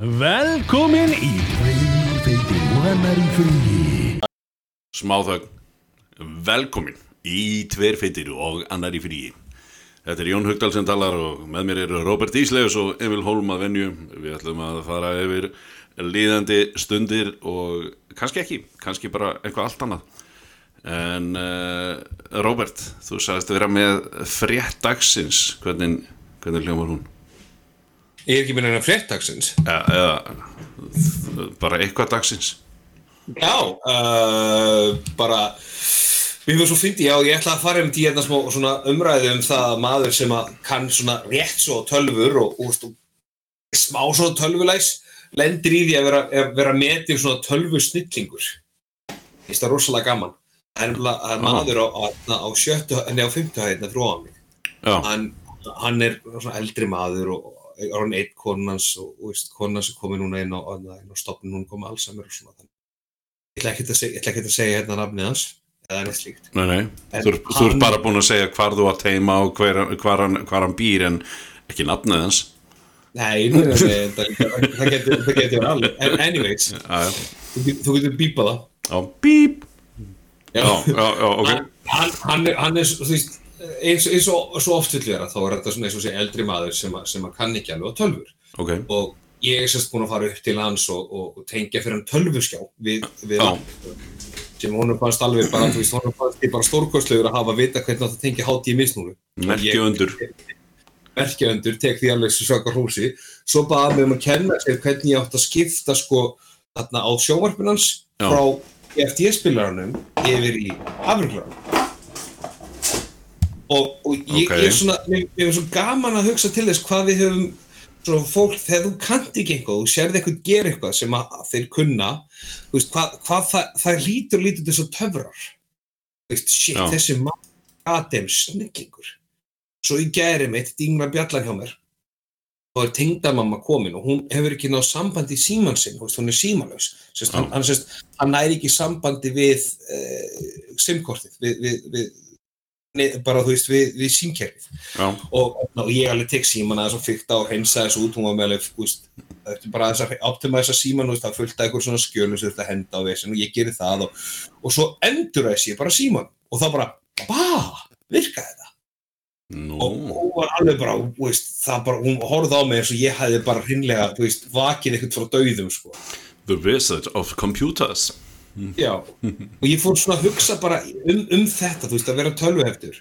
Velkomin í og annar í fríi Smáþögn, velkomin í Tveir feitir og annar í fríi. Þetta er Jón Hugdal sem talar og með mér eru Robert Ísleus og Emil Holm að venju. Við ætlum að fara yfir líðandi stundir og kannski ekki, kannski bara eitthvað allt annað. En uh, Robert, þú sagðist að vera með frétt dagsins, hvernig, hvernig hljómar hún? Ég er ekki með neina fréttagsins. Eða, eða bara eitthvað dagsins? Já, uh, bara, mér finnst svo fyndi, já, ég ætla að fara um tíu hérna svona umræði um það að maður sem að kann svona rétt svo tölfur og, og, og smá svona tölvulæs lendir í því að vera, að vera metið svona tölvusnillingur. Það er rosalega gaman. Það er að maður á, á, á sjöttu, enni á fymtu hæðina frá hann. Já, Hann, hann er svona eldri maður og er hann einn konans og, og veist, konan sem komið núna inn á, á stopnum, hún komið allsamur og svona þannig. Ég ætla ekki að segja, að hérna nafnið hans eða neitt slíkt. nei, nei. En Þú, er- þú ert hann- bara búin að segja hvar þú átt heima og hver, hvar, hann, hvar hann býr en ekki nafnið hans. Nei, nei, nei, það, það getur það getur verið alveg. En anyways, þú, þú getur bípað það. Já, bíp. Já, já, já, ok. Hann, hann, hann, er, er, þú veist, eins, eins og svo oft vill vera, þá er þetta svona eins og sé eldri maður sem, að, sem að kann ekki alveg á tölfur. Ok, og ég er sérst búin að fara upp til hans og, og, og tengja fyrir hann tölvuskjá við, við hann sem honum fannst alveg bara, þú veist, honum fannst ég bara stórkostlegur að hafa að vita hvernig það tengja hátt í misnúru merki undur. merkjaundur, tek því alveg sem sökar húsi svo bara með um að kenna sér hvernig ég átt að skipta sko þarna á sjómarpunans Já. frá FD-spilaranum yfir í afruglaranum og, og ég, Ok. ég er svona mér, er svo gaman að hugsa til þess hvað við höfum svona fólk, þegar þú kannt ekki eitthvað þú sérði eitthvað gera eitthvað sem að þeir kunna þú veist, hvað, hvað það, það lítur lítur til svo töfrar. Þú veist, shit, Já. þessi maður aðeim snillingur. Svo í gæri mitt dingla bjallan hjá mér. Og er tengdamamma komin og hún hefur ekki náð sambandi í síman sinn, hún er símanlaus hann, hann, hann næri ekki sambandi við uh, simkortið við, við, við bara þú veist, við, við símkerfið. Já, og, og ég alveg tek síman aðeins og fyrta og hreinsa þessu út, hún var með alveg, þú veist, eftir bara þess að síman, veist, það fullta eitthvað svona skjölum sem að henda á þessin og ég geri það og, og svo endur þessi ég bara síman og þá bara, bá, virkaði þetta nú, og hún var alveg bara, veist, það bara, hún horfði á mig eins og ég hefði bara hreinlega, veist, vakið eitthvað frá dauðum, sko. the wizard of computers. Já, og ég fór svona að hugsa bara um, um þetta, þú veist, að vera tölvuheftur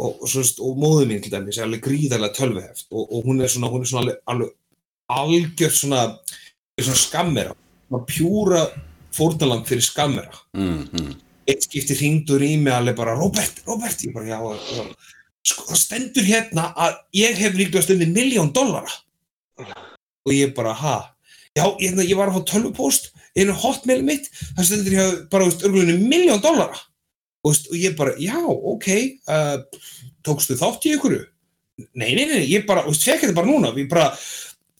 og, og, og móðu mín til dæmis er alveg gríðarlega tölvuheft og, og hún er svona, hún er svona alveg, alveg algjör svona, svona skammera, svona pjúra fórnalang fyrir skammera. Mm, mm. Eitt skipti hringdur í mig alveg bara, Robert, Robert, ég bara, já, já. Sko, það stendur hérna að ég hef líka stundið miljón dollara. Og ég bara, ha? Já, ég, ég var að fá tölvupóst, einu hotmail mitt, það stendur ég bara, veist, örgulega miljón dollara. Og, veist, og ég bara, já, ok, uh, tókstu þátt í ykkur? Nei, nei, nei, ég bara, veist, fekk þetta bara núna, ég bara,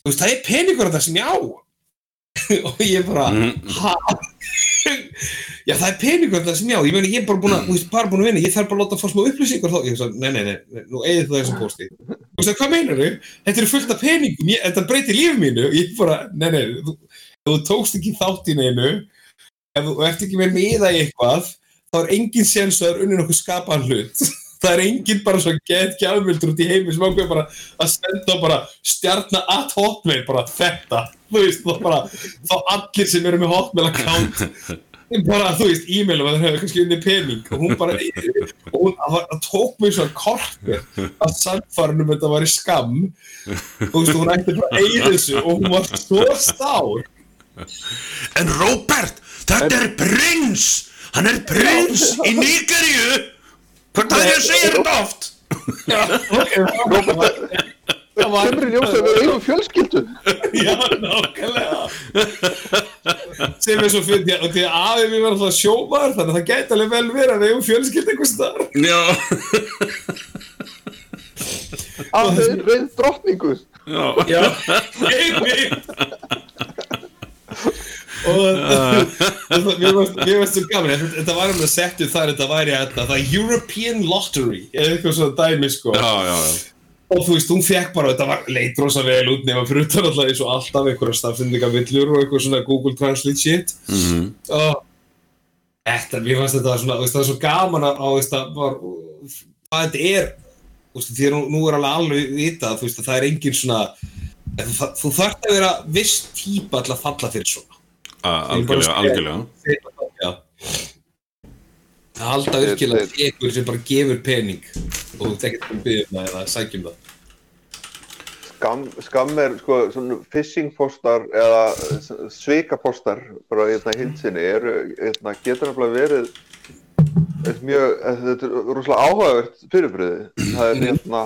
veist, það er peningur þetta sem ég á. og ég bara, Mm. ha? Já, það er peningur þetta sem já, ég meina ég er bara búin að, þú veist, bara búin að vinna, ég þarf bara að láta að fá smá upplýsingar þá, ég sagði, nei, nei, nei, nei, nú eigið þú þessum pósti. Þú veist, hvað meinar þau? Þetta eru fullt af peningum, ég, þetta breytir lífið mínu, ég bara, nei, nei, þú, þú tókst ekki þátt í neinu, ef þú ert ekki með miða í eitthvað, þá er engin séns að það er unni nokkuð skapaðan hlut. Það er engin bara svo gett gjafmildur út í heimi sem ákveður bara að senda bara stjarnar at hotmail, bara þetta, þú veist, þá bara, þá allir sem eru með hotmail account bara, þú veist, e-mailum að það hefur kannski unni pening. Og hún bara og hún það tók mig svona kortir að samfarnum þetta var í skam þú veist, hún ætti bara að eigi þessu og hún var svo stár En Robert, þetta er prins! Hann er prins í Nígeríu! Hvað er ég að segja þetta oft? já, ok, það var Kemur í ljós að við eigum fjölskyldu. Já, nákvæmlega. Sem er svo fyrir og því að aðeins við verðum alltaf sjómaður þannig að það gæti alveg vel verið að við eigum fjölskyld einhvers staðar. Já, af þeir reyð drottningu. Já, Já, einmitt og þetta- mér varst- svo gaman þetta- þetta var alveg settu þar þetta væri þetta, það European Lottery eða eitthvað svona dæmi sko já, já, já. og þú veist, hún fekk bara, þetta var leit rosa vel út nema fyrir utan alltaf eins og alltaf einhverja stafsendingavillur og eitthvað svona Google Translate shit Mhm. og þetta, mér fannst þetta svona, það er svo gaman að, veist, að var, hvað þetta er því að nú, er alveg alveg vitað, þú veist, að það er engin svona þú, þú þarft að vera viss típa til að falla fyrir svona A- Algjörlega, algjörlega. Það halda virkilega tekur sem bara gefur pening og þú tekir það um það eða sækjum það. Skam, skam er sko svona phishing-postar eða svikapostar bara í þetta hilsinni eru, hérna, getur nefnilega verið eitt mjög, þetta er rosalega áhugavert fyrirbröði. Það er hérna,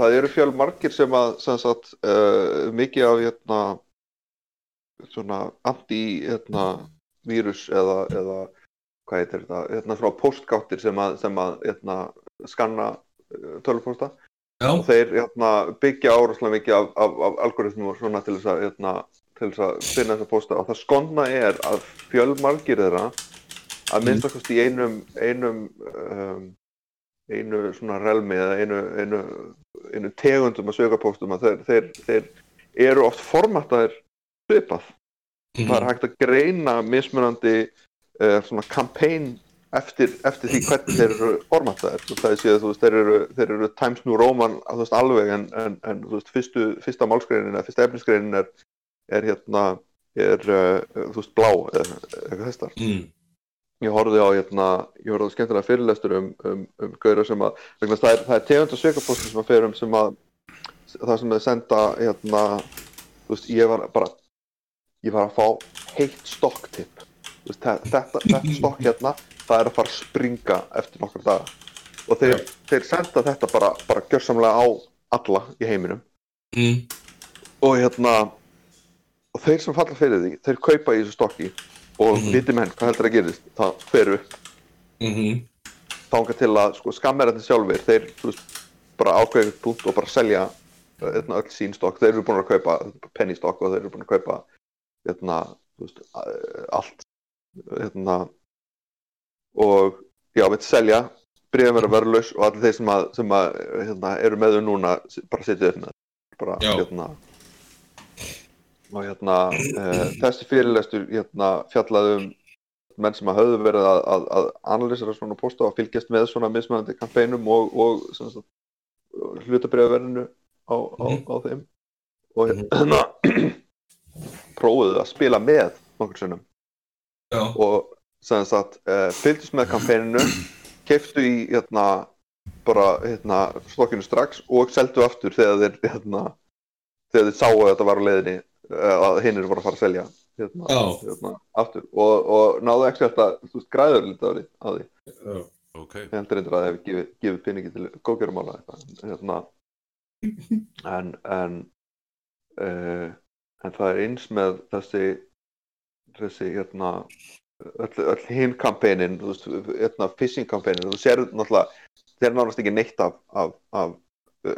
það eru fjölmargir sem að, sem sagt, uh, mikið af hérna, svona anti, hérna, eða, eða hvað heitir þetta, hérna svona postgáttir sem að, sem að, hérna, skanna tölvupósta Já. og þeir hérna, byggja áráslega mikið af, af, af algoritmum og svona til þess að, hérna, til þess að finna þessa posta og það skonna er að fjölmargir þeirra að minnst okkur í einum einum um, einu svona relmi eða einu, einu, einu tegundum að sögja postum að þeir, þeir, þeir eru oft formattaðir svipað. Það er hægt að greina mismunandi uh, svona campaign eftir, eftir því hvernig þeir eru formattaðir. Það er séð, þú veist, þeir eru, þeir eru Times New Roman veist, alveg en, en, en veist, fyrstu, fyrsta málskreinin eða fyrsta efnisgreinin er, er hérna er, uh, þú veist, blá eða eitthvað þess þar Mm. Ég horfði á hérna, ég horfði á skemmtilega fyrirlestur um, um, um gauðra sem að það er, það er tegund og sökapóstur sem að fer um sem að það sem að senda hérna, þú veist, ég var bara ég var að fá heitt stokktipp Þú veist, þe- þetta, þetta stokk hérna það er að fara að springa eftir nokkar daga og þeir, Já. þeir senda þetta bara, bara gjörsamlega á alla í heiminum Mm. og hérna og þeir sem falla fyrir því, þeir kaupa í þessu stokki og mm Mhm. viti menn hvað heldur að gerist? Það fer upp. Mm þanga til að sko, skammerarnir sjálfur þeir veist, bara eitthvað punkt og bara selja uh, hérna, öll sín stokk. Þeir eru búin að kaupa penny stokk og þeir eru búin að kaupa hérna, þú veist, allt hérna, og já, veit selja bríðan vera verðlaus og allir þeir sem, að, sem að, hérna, eru með þau núna bara setja upp með bara, Já. hérna og hérna uh, þessi fyrirlestur hérna, fjallaði um menn sem að höfðu verið að, að, að analýsera svona posta og fylgjast með svona mismöðandi kampænum og, og hlutabriðaverðinu á, á, Mhm. á þeim og Mhm. hérna prófuðu að spila með nokkur sinnum Já. og sem sagt uh, fylgdist með kampæninu keiftu í hérna bara hérna stokkinu strax og seldu aftur þegar þeir hérna þegar þeir sáu að þetta var á leiðinni að hinn eru bara að fara að selja hérna, hérna aftur. Og, og náðu ekki að þú veist græður lítið á því, á því. Já. Ok, ég heldur eindir að það hefði gefið, gefið peningi til góðgjörumála eitthvað hérna. En en uh, en það er eins með þessi þessi hérna öll, öll hinn veist, hérna phishing kampænin þú sér náttúrulega, þeir eru nánast ekki neitt af, af, af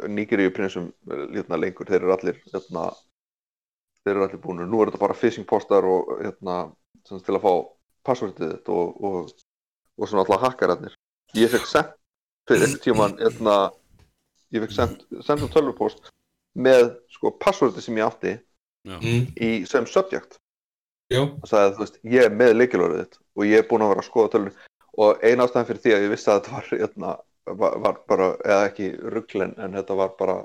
nýgiríu prinsum hérna lengur, þeir eru allir hérna þeir eru allir búinir, nú er þetta bara phishing postar og hérna til að fá passvörðið þitt og, og, og svona alltaf hakkararnir. Ég fekk sendt fyrir einhvern tíman hérna, ég fekk sendt sendt um tölvupost með sko passvörðið sem ég átti já, Mm. í sem subject. Og sagði þú veist, ég er með leikilorðið þitt og ég er búinn að vera að skoða tölun og ein ástæðan fyrir því að ég vissi að þetta var, hérna, var, var bara, eða ekki rugglen en þetta var bara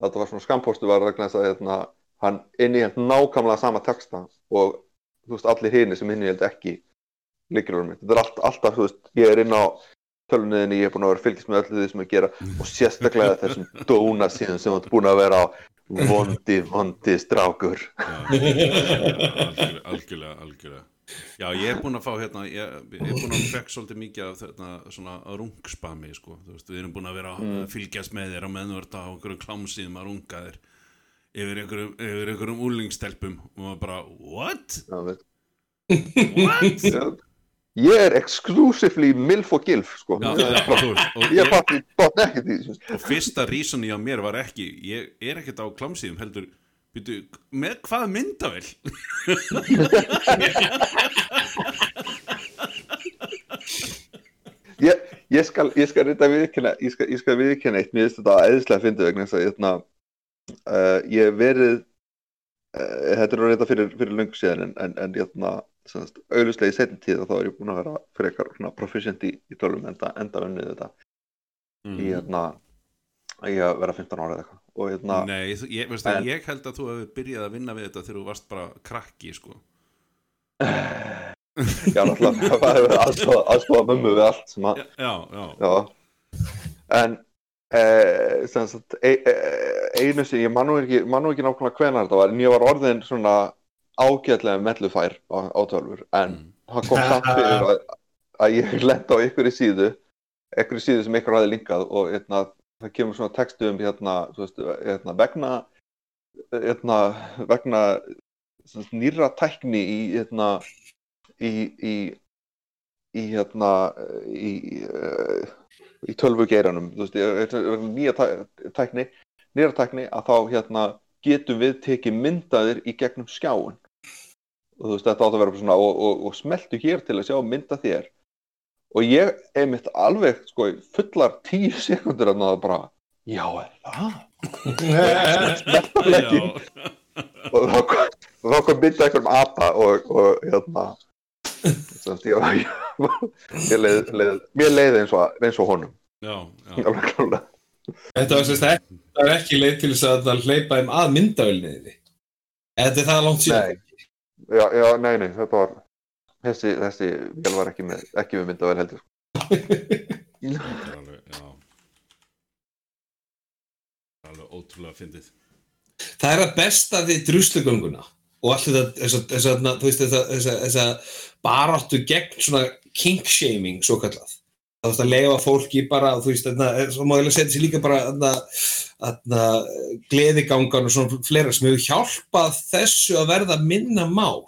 þetta var svona skampostu var vegna þess að hérna, hann innihjald nákvæmlega sama texta og þú veist, allir hinni sem innihjald ekki leikilorðið mitt, þetta er allt, alltaf, þú veist, ég er inn á tölunniðinni, ég er búinn að vera að fylgjast með öllu því sem ég gera og sérstaklega þessum dóna síðan sem þú ert búinn að vera á vondi, vondi strákur. Algjörlega, algjörlega. Já, ég er búinn að fá hérna, ég, er búinn að fekk svolítið mikið af þetta svona rungspami, sko, þú veist, við erum búinn að vera að fylgjast með þér á ert á einhverjum klámsíðum að runga þér yfir einhverjum, einhverjum úlingstelpum og maður bara, what? Já. What? Já. Ég er exclusively MILF og GILF sko. Já, veist, og, Ég ég, fatti botn ekkert í þessu. og fyrsta reasoni á mér var ekki, ég er ekkert á klámsíðum heldur, byrju, með hvað myndavel? Ég, ég skal, ég skal reynda viðkynna ég skal, skal viðkynna eitt, mér finnst þetta eðislega að fyndi vegna þess að hérna, uh, ég hef verið uh, þetta er reynda fyrir, fyrir löngu síðan en, en, en hérna, semast, auðvitað í setjum tíð þá er ég búin að vera frekar svona proficient í, í tölum enda, enda unnið þetta Mhm. í hérna í að vera 15 ára eða eitthvað og hérna, Nei, ég, veist, En- ég held að þú hefur byrjað að vinna við þetta þegar þú varst bara krakki sko. já, náttúrulega það hefur aðstofa, aðstofa mömmu við allt já, já. Já, en eh, sagt, e, e, einu sem ég man nú ekki, ekki nákvæmlega hvenar þetta var, en ég var orðin svona ágætlega mellufær á, á tölfur, en Mm. það kom samt fyrir að, að ég lenda á ykkur í síðu, ykkur í síðu sem ykkur hafi linkað og hérna, það kemur svona textu um hérna, veist, hérna vegna hérna, vegna nýrra tækni í í, í í í, í tölvugeiranum nýja tæ- tækni nýra tækni að þá hérna getum við tekið myndaðir í gegnum skjáin og þú veist, þetta átt að vera svona og, og, og smeltu hér til að sjá mynda þér. Og ég einmitt alveg sko fullar tíu sekundur að það bara, já er það? Smeltarleikin Já. og þá kom, kom myndað einhverjum apa og, og hérna sem sagt, ég, ég, ég leið, leið, mér leiði eins og, eins og honum Já, já. Þetta var sérst ekki, það er ekki leið til þess að það hleypa þeim að myndavölniði. Þetta er það langt síðan. Nei, já, já, nei, nei, þetta var þessi, þessi vel var ekki með, ekki með myndavel heldur sko. Það er alveg, já. Alveg ótrúlega fyndið. Það er að besta við druslugönguna og allt þetta, þess að, að, þú að, að, að baráttu gegn svona kink-shaming, svo kallað. Það veist að leifa fólki bara, þú veist, þarna, svo má ég alveg setja sér líka bara gleðigangan og svona fleira sem hefur hjálpað þessu að verða minna mál.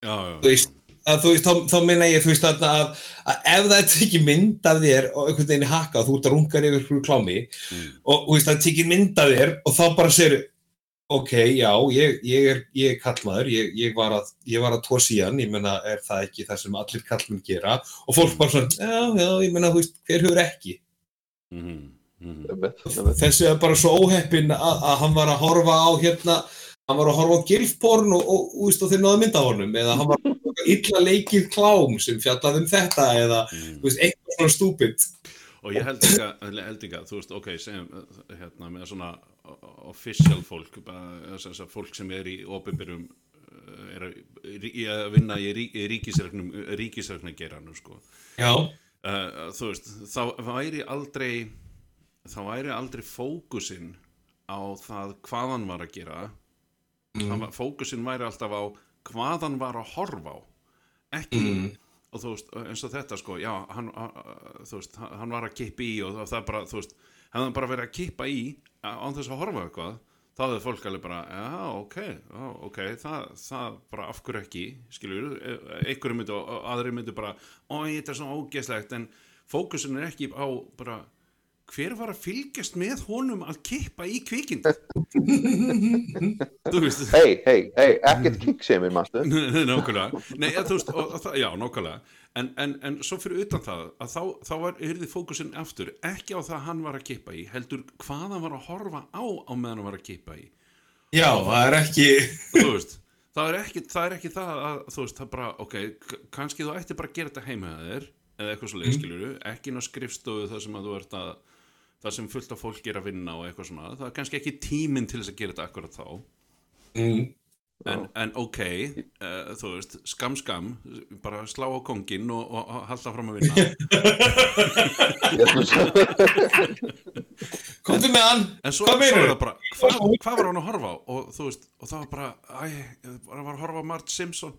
Já, já. Þú veist, að þú veist, þá, þá meina ég, þú veist, að, að, að ef það er tekið mynd af þér og einhvern veginn og þú ert að rungar yfir hverju klámi Mm. og þú veist, það tekið mynd af þér og þá bara segir ok, já, ég, ég er, ég er kallmaður, ég, ég var að, ég var að tóa síðan, ég meina, er það ekki það sem allir kallmenn gera og fólk bara svona, já, já, ég meina, þú veist, hver hefur ekki? Mhm, mhm. Einmitt, einmitt. Þessi er bara svo óheppin að, að hann var að horfa á hérna, hann var að horfa á gilfporn og, og, og, og þeir náðu mynd af honum eða hann var að á illa leikið klám sem fjallaði um þetta eða, þú veist, eitthvað svona stúpid. Og ég held ekki, held ekki að, þú veist, ok, segjum, hérna, með svona official fólk, bara, þess að fólk sem er í opinberum, uh, er að, að vinna í rí- í ríkisreiknum, ríkisreiknageranum, sko. Já, Uh, þú veist, þá væri aldrei, þá væri aldrei fókusinn á það hvað hann var að gera, mm. fókusinn væri alltaf á hvað hann var að horfa á, ekki, Mm. og þú veist, eins og þetta sko, já, hann, uh, þú veist, hann var að kippa í og það, bara, þú veist, hann bara verið að kippa í án þess að horfa eitthvað, þá hefði fólk alveg bara, já, ok, já, ok, það, það bara af hverju ekki, skilur, einhverju myndu og aðri myndu bara, ó, þetta er svona ógeðslegt, en fókusin er ekki á bara, hver var að fylgjast með honum að kippa í kvikind? þú veist, Hei, hei, hei, ekkert mastu nákvæmlega. Nei, ja, þú veist, og, og, já, nákvæmlega. En, en, en svo fyrir utan það að þá, þá var, yrði fókusin aftur ekki á það að hann var að kippa í heldur hvað hann var að horfa á á meðan hann var að kippa í. Já, það er ekki, þú veist, það er ekki það, er ekki það að, þú veist, það bara, ok kannski þú ætti bara að gera þetta heima að þér eða eitthvað svo leiðskiluru, ekki inn á skrifstofu það sem að þú ert að það sem fullt af fólk er að vinna og eitthvað svona það er kannski ekki tíminn til þess að gera þetta akkurat þá. Mm, en, en ok, uh, þú veist skam skam, bara slá á kongin og, og, og halda fram að vinna. Komdu með hann, en svo, svo er það bara, hvað hva var hann að horfa á? Og þú veist, og það var bara æ, ég var að horfa á Mart Simpson.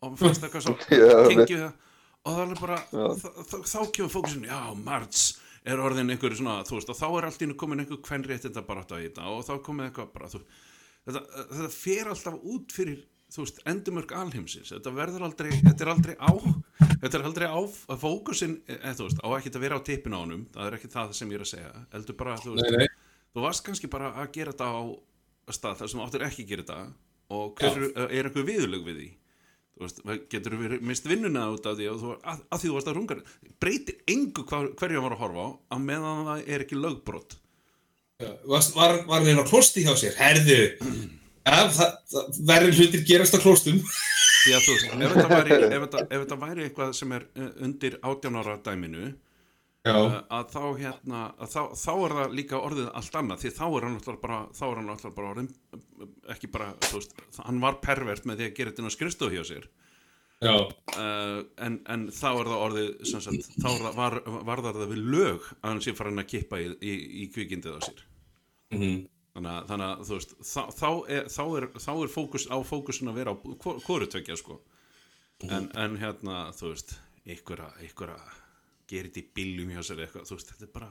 Og fannst eitthvað svo kengið það og það er bara, þá kemur fókusin já, Marts er orðin einhver svona, þú veist, og þá er allt í einu komin einhver kvenréttinda bara í þetta og þá komið eitthvað bara, þú, þetta, þetta fer alltaf út fyrir, þú veist, endumörk alheimsins, þetta verður aldrei þetta er aldrei á, þetta er aldrei á að fókusin, eða þú veist, á ekki að vera á tippin á honum, það er ekki það sem ég er að segja. Heldur bara, þú veist, nei, nei, þú varst kannski bara að gera þetta á stað þar sem þú áttir ekki að gera þetta og hver er, er eitthvað viðurlög við því veist, getur verið mist vinnuna út af því að þú, að, að því þú varst að runga breytir engu hva, hverju hann var að horfa á að meðan það er ekki lögbrot Var, var, var hann inn á klosti hjá sér? Herðu, það, það verður hlutir gerast á klostum. því að þú veist, ef þetta væri, væri eitthvað sem er eh, undir 18 ára dæminu Já. uh, að þá hérna að þá, þá er það líka orðið allt annað því þá er hann alltaf bara hann alltaf bara orðin eh, ekki bara, veist, hann var pervert með því að gera þetta inn á skrifstofu hjá sér. Uh, en, en þá er það orðið sagt, þá það, var, var það við lög að hann sé farin að kippa í, í, í kvikindið á sér. Mm þannig að, þannig að þú veist þá, þá, er, þá, er, þá er fókus á fókusin að vera á hvoru tvekja sko. En, en hérna þú veist ykkur að, gera þetta í bíljum hjá sér eitthvað þú veist þetta er bara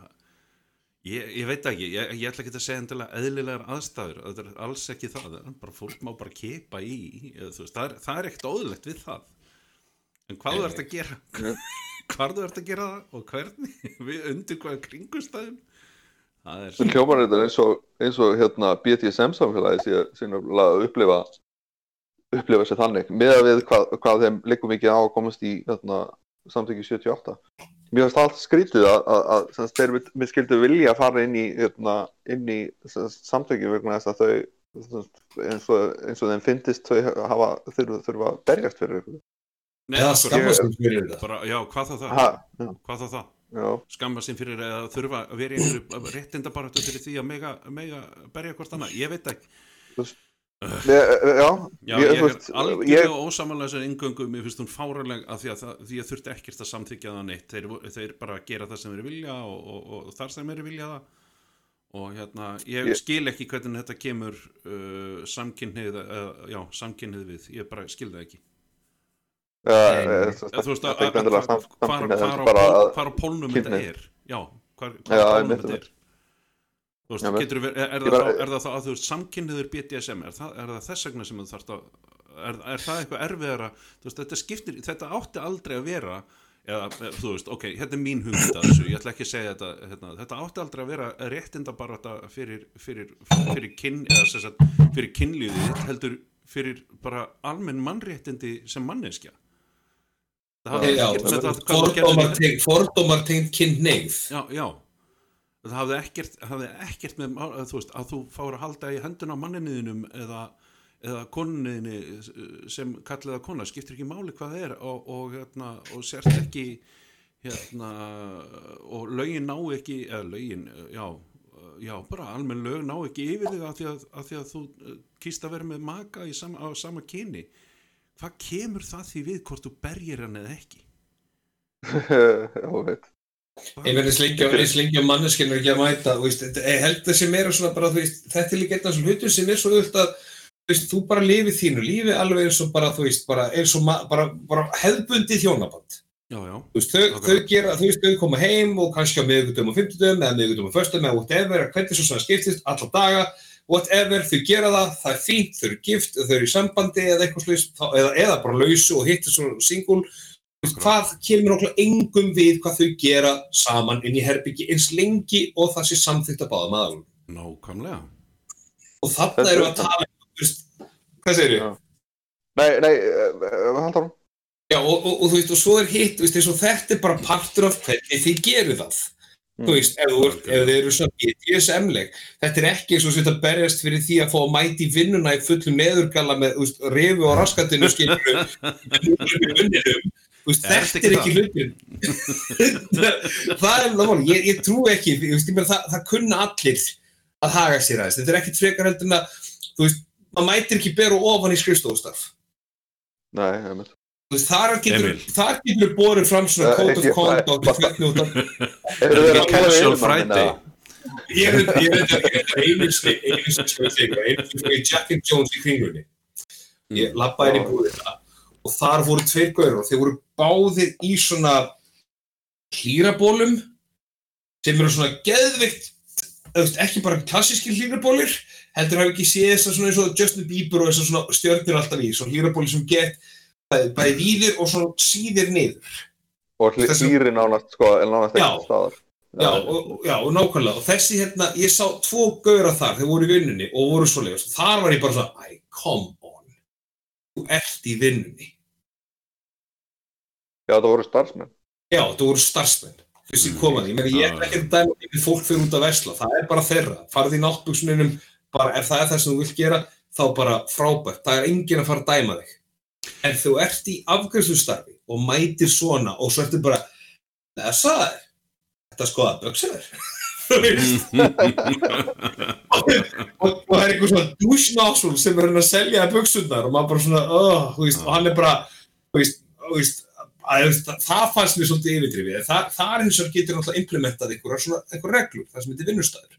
ég, ég veit ekki, ég, ég ætla ekki að segja endilega eðlilegar aðstæður, þetta er alls ekki það það bara fólk má bara kipa í eða, veist, það, er, er ekkert óðurlegt við það. En hvað þú ert að gera hvað þú ert að gera það og hvernig við undir hvaða kringustæðum það er Það hljómar þetta eins og, eins og hérna BDSM samfélagi nefnilega að upplifa upplifa sér þannig með að við hvað, hvað þeim liggum mikið á að komast í hérna, samtöki 78 Mér finnst það allt skrítið að, að, að sem sagt, þeir við, við skildum vilja að fara inn í, hérna, inn í samtöki vegna þess að þau sem sagt, eins og, eins og þeim finnist þau hafa, þurfa, þurfa að berjast fyrir ykkur Nei, akkurat. skammast um fyrir þetta. bara, já, hvað þá það Ha, já, hvað þá það, já, skamma sín fyrir að þurfa að vera í einhverju réttinda bara fyrir því að mega, mega berja hvort annað, ég veit ekki já, já, ég- ég, er veist, algjörlega ósamanlega þessar ingöngu, mér finnst hún fáraleg að því að, það, því að þurfti ekkert að samþykja það neitt. Þeir, þeir bara gera það sem þeir vilja og, og, og, og þar sem þeir vilja það. Og hérna, ég Ég- skil ekki hvernig þetta kemur uh, samkynnið, uh, samkynnið við. Ég bara skil það ekki. Eh, þú veist að, þetta að, ekki endilega að, sam- hvar, samkynhneigð, hvar, á, pólnum þetta er? Já, hvar á pólnum þetta er veist, Já, getur, er, er, það bara- þá, er það þá að þú veist samkynniður BDSM, er það, er það þess vegna sem þú þarft að, er, er það eitthvað erfiðara? Þú veist, þetta skiptir, þetta átti aldrei að vera eða, þú veist, ok, hérna er mín hugmynd að þessu, ég ætla ekki að segja þetta hérna, þetta átti aldrei að vera réttinda bara þetta fyrir, fyrir, fyrir kyn eða sem sagt, fyrir kynlíðið heldur fyrir bara almenn mannréttindi sem manneskja. Það hafði Já, ekkert með það hvað þú gerðir fordómar í- tengd, fordómar tengd kynneigð. já, já það hafði ekkert, hafði ekkert með þú veist, að þú fáir að halda í henduna á manninniðinum eða, eða konunniðinni sem kalliða kona, skiptir ekki máli hvað það er og, og, hérna, og sért ekki hérna og lögin ná ekki eða lögin, já já, bara almenn lög ná ekki yfir þig að því að, að, því að þú eh, kýst að vera með maka sama, á sama kyni. Hvað kemur það því við hvort þú bergir hann eða ekki? Já, veit Ég verði slengja, slengja manneskinn er ekki að mæta, veist, ég held þessi meira svona bara, veist, þetta er líka einn af þessum hlutum sem er svo auðvitað að, veist, þú bara lifið þínu, lífi alveg eins og bara, þú veist, bara og bara, bara hefðbundið þjónaband. já, já, þau, Ok. þau gera, þau koma heim og kannski á miðugundum og fimmtudum eða miðugundum og föstum eða whatever, hvernig svo svona skiptist, alla daga, whatever, þau gera það, það er fínt, þau eru gift, þau eru í sambandi eða eitthvað slags, eða, eða bara lausu og hittu svona veist, hvað kemur okkur engum við hvað þau gera saman inn í herbyggi eins lengi og það sé samþýtt að báða maður. nákvæmlega Og þarna erum við að tala, um, hvað segir Já. Nei, nei, uh, haldur hún Já, og, og, og þú veist, og svo er hitt, veist, og þetta er bara partur af hvernig þið gerir það. Mm. Þú veist, ef, þú, ert- ef þið eru svona BDSM-leg, þetta er ekki eins og þetta að berjast fyrir því að fá að mæti í vinnuna í fullum neðurgalla með, þú veist, refu á raskatinu, skilur, í munninum, þú veist, Er þetta er ekki hlutin. það er náttúrulega, ég, ég trú ekki, þú veist, ég meina, það, það kunna allir að haga sér aðeins, þetta er ekkit frekar heldur en að, þú veist, maður mætir ekki beru ofan í skrifstofustarf. Nei, veist, þar getur, Emil. þar getur borið fram svona code of ekki- conduct og hvernig út af Eru er þeir ekki að tala við casual Friday ég er þetta, ég þetta, ég þetta einu sinni, einu sinni sem ég þig, einu sinni sem ég Jack and Jones í kringlunni. Ég lappaði inn í búðina og þar voru tveir gauður og þeir voru báðir í svona hlýrabólum sem eru svona geðvikt, ekki bara klassíski hlýrabólir, heldur hafa ekki séð þess að svona eins og Justin Bieber og þess að svona stjörnir alltaf í, svona hlýrabóli sem get bæði, bæði víðir og svona síðir niður. Og hlýri nánast, sko, en nánast ekki staðar. Já, og, já, og nákvæmlega, og þessi hérna, ég sá tvo gauðra þar, þeir voru í vinnunni og voru svoleiðis, þar var ég bara svona, æ, come on, þú ert í vinnunni, Já, það voru starfsmenn. Já, það voru starfsmenn. Fyrst ég kom að því, Meni, ég er ekki að dæma því fólk fyrir út að versla, það er bara þeirra. Farið í náttbuksunum, bara ef það er það sem þú vilt gera, þá bara frábært. Það er enginn að fara að dæma þig. En þú ert í afgjörslustarfi og mætir svona og svo ertu bara það er þetta skoða buksuður og, og það er einhver svona douche-nozzle sem er að selja buksunar og maður bara svona, oh, veist, og hann er bara veist, veist, að, það fannst mér svolítið yfirdrifið. Þa, það er eins og getur náttúrulega implementað einhver, svona, einhver reglur, það sem heitir vinnustæður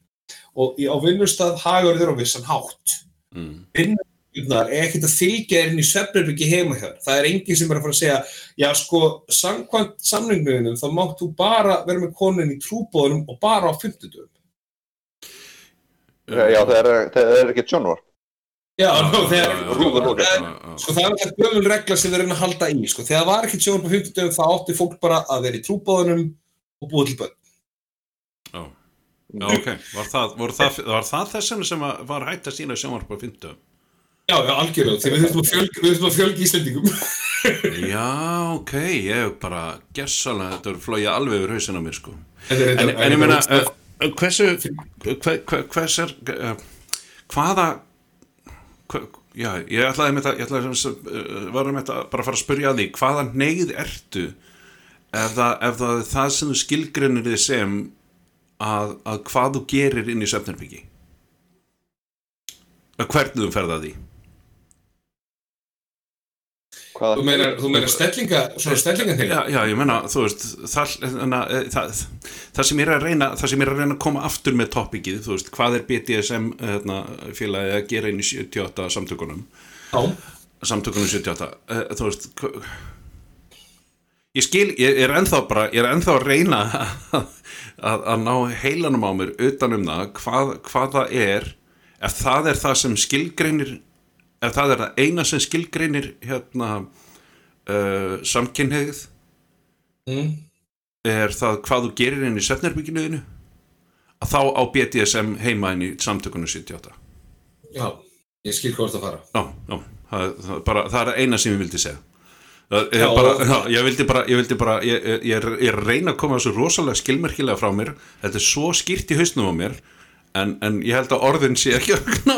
og í, á vinnustæð hagur þér á vissan hátt. Mm. vinnustæðunar er ekkert að fylgja þér inn í svefnarbyggi heima hér það er enginn sem er að fara að segja já sko, samkvæmt samlinguðinum þá máttu bara vera með konin í trúbóðunum og bara á 50 dögum Já, það er, það er ekki sjónvar Já, það er alltaf gömul regla sem þeir reyna að halda í, sko, þegar það var ekki sjónvar på 50 dögum þá átti fólk bara að vera í trúbóðunum og búið til bönn Já, já ok, var það, það, var það þessum sem var hægt að sína sjónvar på 50 dögum? Já, já, algjörlega, þegar við þurfum að fjölga Íslandingum Já, ok, ég bara gessalega, þetta voru flóið alveg yfir hausin á mér, sko. En, en ég meina, hversu hvers er hvaða hva, já, ég ætlaði með þetta ég ætlaði að varum þetta bara að fara að spyrja að því hvaða neyð ertu? Ef það, ef það er það sem þú skilgrinir þið sem að, að hvað þú gerir inn í söfnarbyggi hvernig þú ferða því Þú meina, þú meina stellinga, svona stellinga þegar? Já, já, ég meina, þú veist, það, það, það sem ég er að reyna, það sem ég er að reyna að koma aftur með toppikið, þú veist, hvað er BDSM hérna, félagi að gera inn í 78 samtökunum? Já. Samtökunum 78, uh, þú veist, ég skil, ég er ennþá bara, ég er ennþá að reyna að, að, að ná heilanum á mér utanum það, hvað, hvað það er, ef það er það sem skilgreinir ef það er það eina sem skilgreinir hérna uh, samkynneið mm. er það hvað þú gerir inn í sefnerbygginuðinu að þá á BDSM heima inn í samtökunum 78 Já, ég skil hvort að fara. Já, já, það, það, bara, það er eina sem ég vildi segja. Já, bara, já, ég vildi bara, ég, vildi bara ég, ég, ég, reyna að koma þessu rosalega skilmerkilega frá mér. Þetta er svo skýrt í hausnum á mér en, en ég held að orðin sé ekki að ná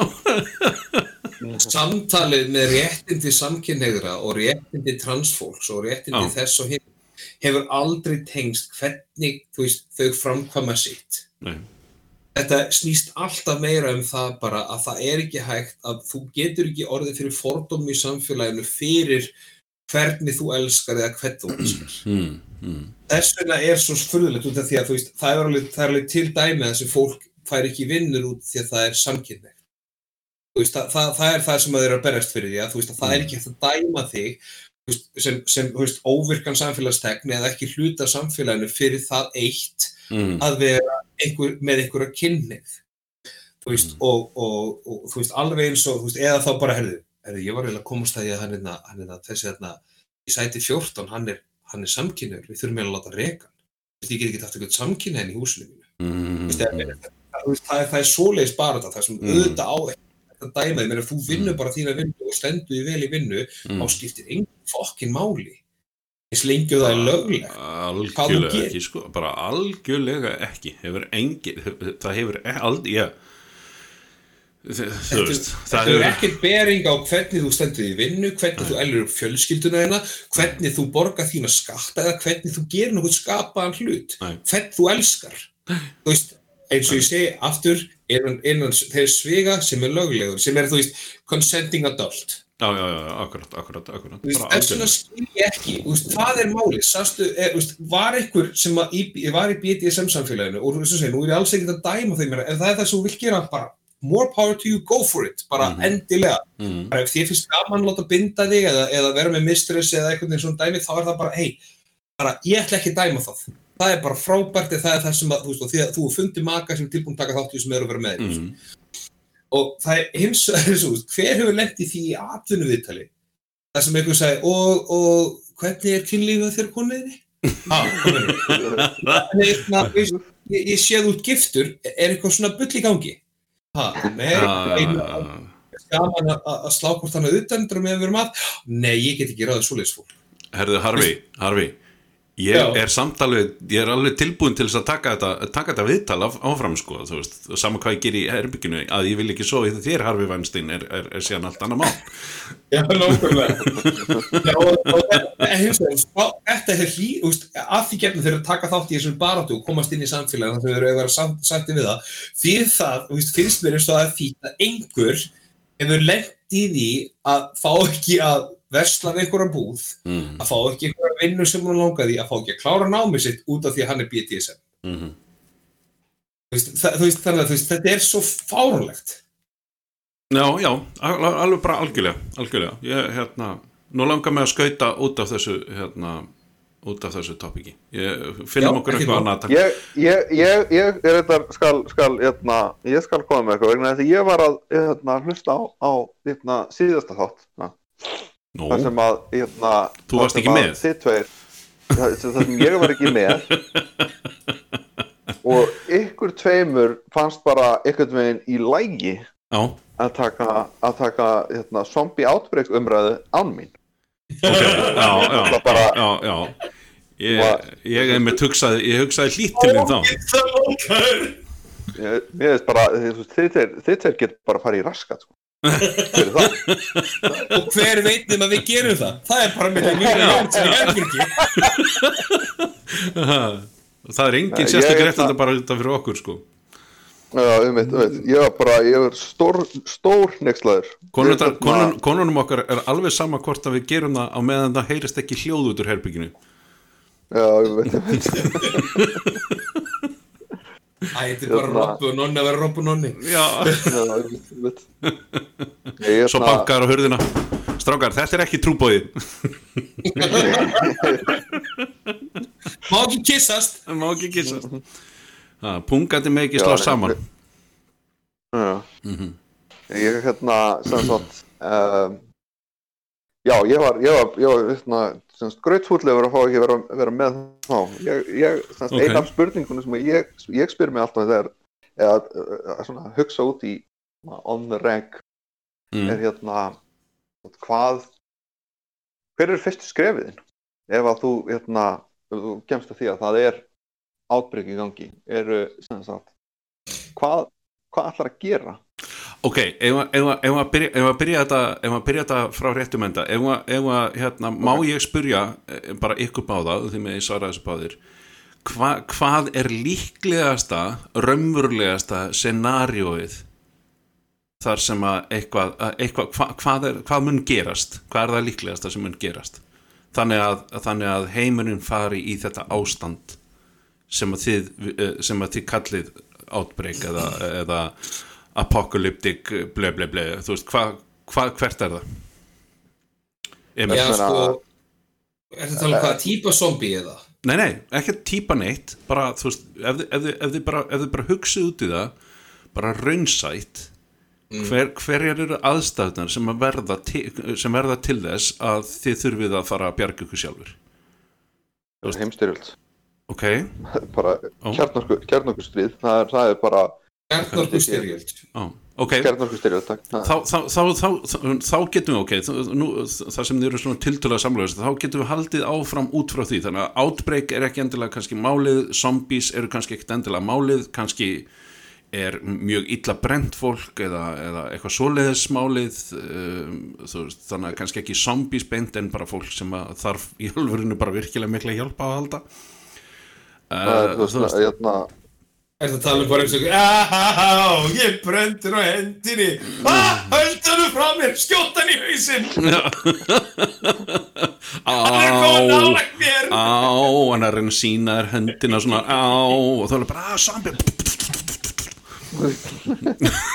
Samtalið með réttindi samkynnegra og réttindi transfólks og réttindi Já. þess og hinn hefur aldrei tengst hvernig veist, þau framkvæma sitt. Nei. Þetta snýst alltaf meira um það bara að það er ekki hægt að þú getur ekki orðið fyrir fordómi í samfélaginu fyrir hvernig þú elskar eða hvern þú elskar. Mm, mm. Þess vegna er svo spurðilegt út af því að veist, það er alveg, það er alveg til dæmi að þessi fólk fær ekki vinnur út því að það er samkynnegt. Veist, það, það, það er það sem þeir eru að berjast fyrir því að veist, það er ekki eftir að dæma þig veist, sem, sem óvirkan samfélagstegni eða ekki hluta samfélaginu fyrir það eitt mm. að vera einhver, með einhverja kynnið mm. og, og, og alveg eins og eða þá bara herðu, herðu ég var eiginlega að komast að ég hann er hérna, hérna, þessi hérna í sæti 14, hann er, hann er samkynniður við þurfum eiginlega að láta reka ég get ekki haft eitthvað samkynni henni í húsinu mm. það, það, það er svoleiðis bara það, það sem Mm. auðvitað á þetta dæmaði, mér að þú vinnur bara þína vinnu og stendur því vel í vinnu, Mm. þá skiptir engin fokkin máli. Eins lengi og það er þú algjörlega ekki sko, bara algjörlega ekki. Hefur engin, það hefur aldrei, já. Þú veist, það hefur ekkert bering á hvernig þú stendur í vinnu, hvernig þú elur upp fjölskylduna þeina, hvernig þú borgar þína skatta eða hvernig þú gerir nokkuð skapaðan hlut, hvernig þú elskar. Þú veist, eins og ég segi aftur, innan, innan þeir sviga sem er löglegur, sem er, þú veist, consenting adult. já, já, já, akkurat, akkurat, akkurat þess vegna skil ég ekki, þú veist, hvað er málið? Sástu, er, þú veist, var einhver sem í, var í BDSM samfélaginu og þú veist, nú er ég alls ekkert að dæma þeim, en það er það sem þú vil gera bara, more power to you, go for it, bara Mhm. endilega. Mm. Bara ef þið finnst gaman láta binda þig eða, eða vera með mistress eða eitthvað svona dæmi, þá er það bara, hei, bara, ég ætla ekki að dæma það. Það er bara frábært það er það sem að, þú veist, og því að þú fundir maka sem tilbúin taka þátt í sem eru að vera með þér. Mm. Og það er hins vegar svo, hver hefur lent í því í atvinnu viðtali? Það sem einhver sagði, og, og hvernig er kynlífið na, veist, ég, séð út giftur, er eitthvað svona bull í gangi? Gaman að- slá hvort hann að utandur með að vera mat? Nei, ég get ekki ráðið svoleiðis fólk. Herðu, Harfi, Harfi ég Já. er samt alveg ég er alveg tilbúin til þess að taka þetta, taka þetta viðtal af, áfram sko, þú veist, og sama hvað ég ger í herbygginu, að ég vil ekki svo í þér Harfi Weinstein er, er, er síðan allt annað mál. Já, nákvæmlega. Spá- þetta er úst, að því gefnum þeir að taka þátt í þessum baráttu og komast inn í samfélagi þannig að þeir eru að vera samt, sætti við það. Fyrir það, úst, finnst mér eins og það er því að einhver hefur lent í því að fá ekki að versla við einhverja búð mm. að fá ekki einhverja vinnu sem hún langaði að fá ekki að klára námið sitt út af því að hann er BTSM Mm Þú veist, þú veist, þannig að þetta er svo fáránlegt Já, já, al- al- alveg bara algjörlega, algjörlega. Ég, hérna, nú langar mig að skauta út af þessu, hérna, út af þessu topiki. Ég finnum Já, okkur eitthvað annað. Ég, ég, ég, ég er þetta skal, skal, hérna, ég skal koma með eitthvað vegna þess að ég var að hérna, hlusta á, á hérna, síðasta þátt. Nú, þar sem að hérna, Þú varst ekki með? Þið tveir, það það sem ég var ekki með og ykkur tveimur fannst bara einhvern veginn í lægi já, að taka, að taka hérna, zombie outbreak umræðu án mín ok, já, já, Það bara- já, já. Ég, ég, einmitt hugsaði, ég hugsaði hlýtt til þín þá. Það ég, veist bara, þið þið tveir- þið tveir getur bara að fara í raskat sko. Fyrir það? Og hver veit um að við gerum það? Það er bara með því mjög langt sem ég hefur ekki Það er engin sérstaklega rétt þetta bara þetta fyrir okkur, sko. Já, um veit, um veit, ég var bara, ég var stór, stór nexlaður konun, konunum okkar er alveg sama hvort að við gerum það á meðan það heyrist ekki hljóð út úr herbygginu. Já, um veit, um veit Æ, þetta er bara Hérna. robbu og nonni að vera robbu nonni Já, Ég, svo hérna, bankar á hurðina. Strákar, þetta er ekki trúbóið. Má ekki kissast má ekki kissa. Pungandi með ekki slá saman. Já Mhm. Ég, hérna, sem sagt um, Já, ég var, ég var, ég var, hérna, sagt, grautfúllegur að fá ekki vera, vera með þá Ég, ég sem sagt, Ok. ein af spurningunum sem ég, ég spyr mig alltaf þegar að, að svona, hugsa út í on the reg Mm. er hérna hvað hver er fyrstu skrefiðin ef að þú hérna þú kemst að því að það er átbreyk í gangi eru sagt hvað, hvað ætlar að gera Ok, ef að- ef að- ef að byrja, byrja þetta frá réttum enda. Ef að, ef að hérna, má ég spyrja eh, bara ykkur báða, því með ég svara þessu báðir. Hva, hvað er líklegasta raunverulegasta scenarióið þar sem að eitthvað, að eitthvað hva, hvað, er, hvað mun gerast? Hvað er það líklegasta sem mun gerast? Þannig að, þannig að heimurinn fari í þetta ástand sem að þið, eh, sem að þið kallið outbreak eða, eða apocalyptic ble ble ble. Þú veist, hvað, hva, hvert er það? Emil, Já, sko Er þetta tala um hvaða típa zombie eða? nei, nei, ekki típa neitt bara, þú veist, ef, ef, ef þið bara, ef þið bara hugsið út í það bara raunsætt hver, hverjar eru aðstæðunar sem, að verða til, sem verða til þess að þið þurfið að fara að bjarga ykkur sjálfur heimstyrjöld ok, bara kjarnorku stríð það er, það er bara Gjarnorku styrjöld á, ok. Kjarnorku styrjöld takk. Þá, þá, þá, þá, þá, þá getum við ok nú, það sem þið eru svona tiltölulega samlega þá getum við haldið áfram út frá því. Þannig að outbreak er ekki endilega kannski málið zombies eru kannski ekkert endilega málið kannski er mjög illa brent fólk eða, eða eitthvað svoleiðis málið um, þannig að kannski ekki zombies beint en bara fólk sem að þarf í alvörinu bara virkilega mikla hjálpa að halda. Það er, uh, þú veist, hérna Er þetta tala um bara eins og Ahá, ég brendur á hendinni Ah, höldaðu frá mér, skjóta hann í hausinn Hann er á nálægt mér á, hann er að reyna að sína þér höndina svona á, og þá er það bara að sambi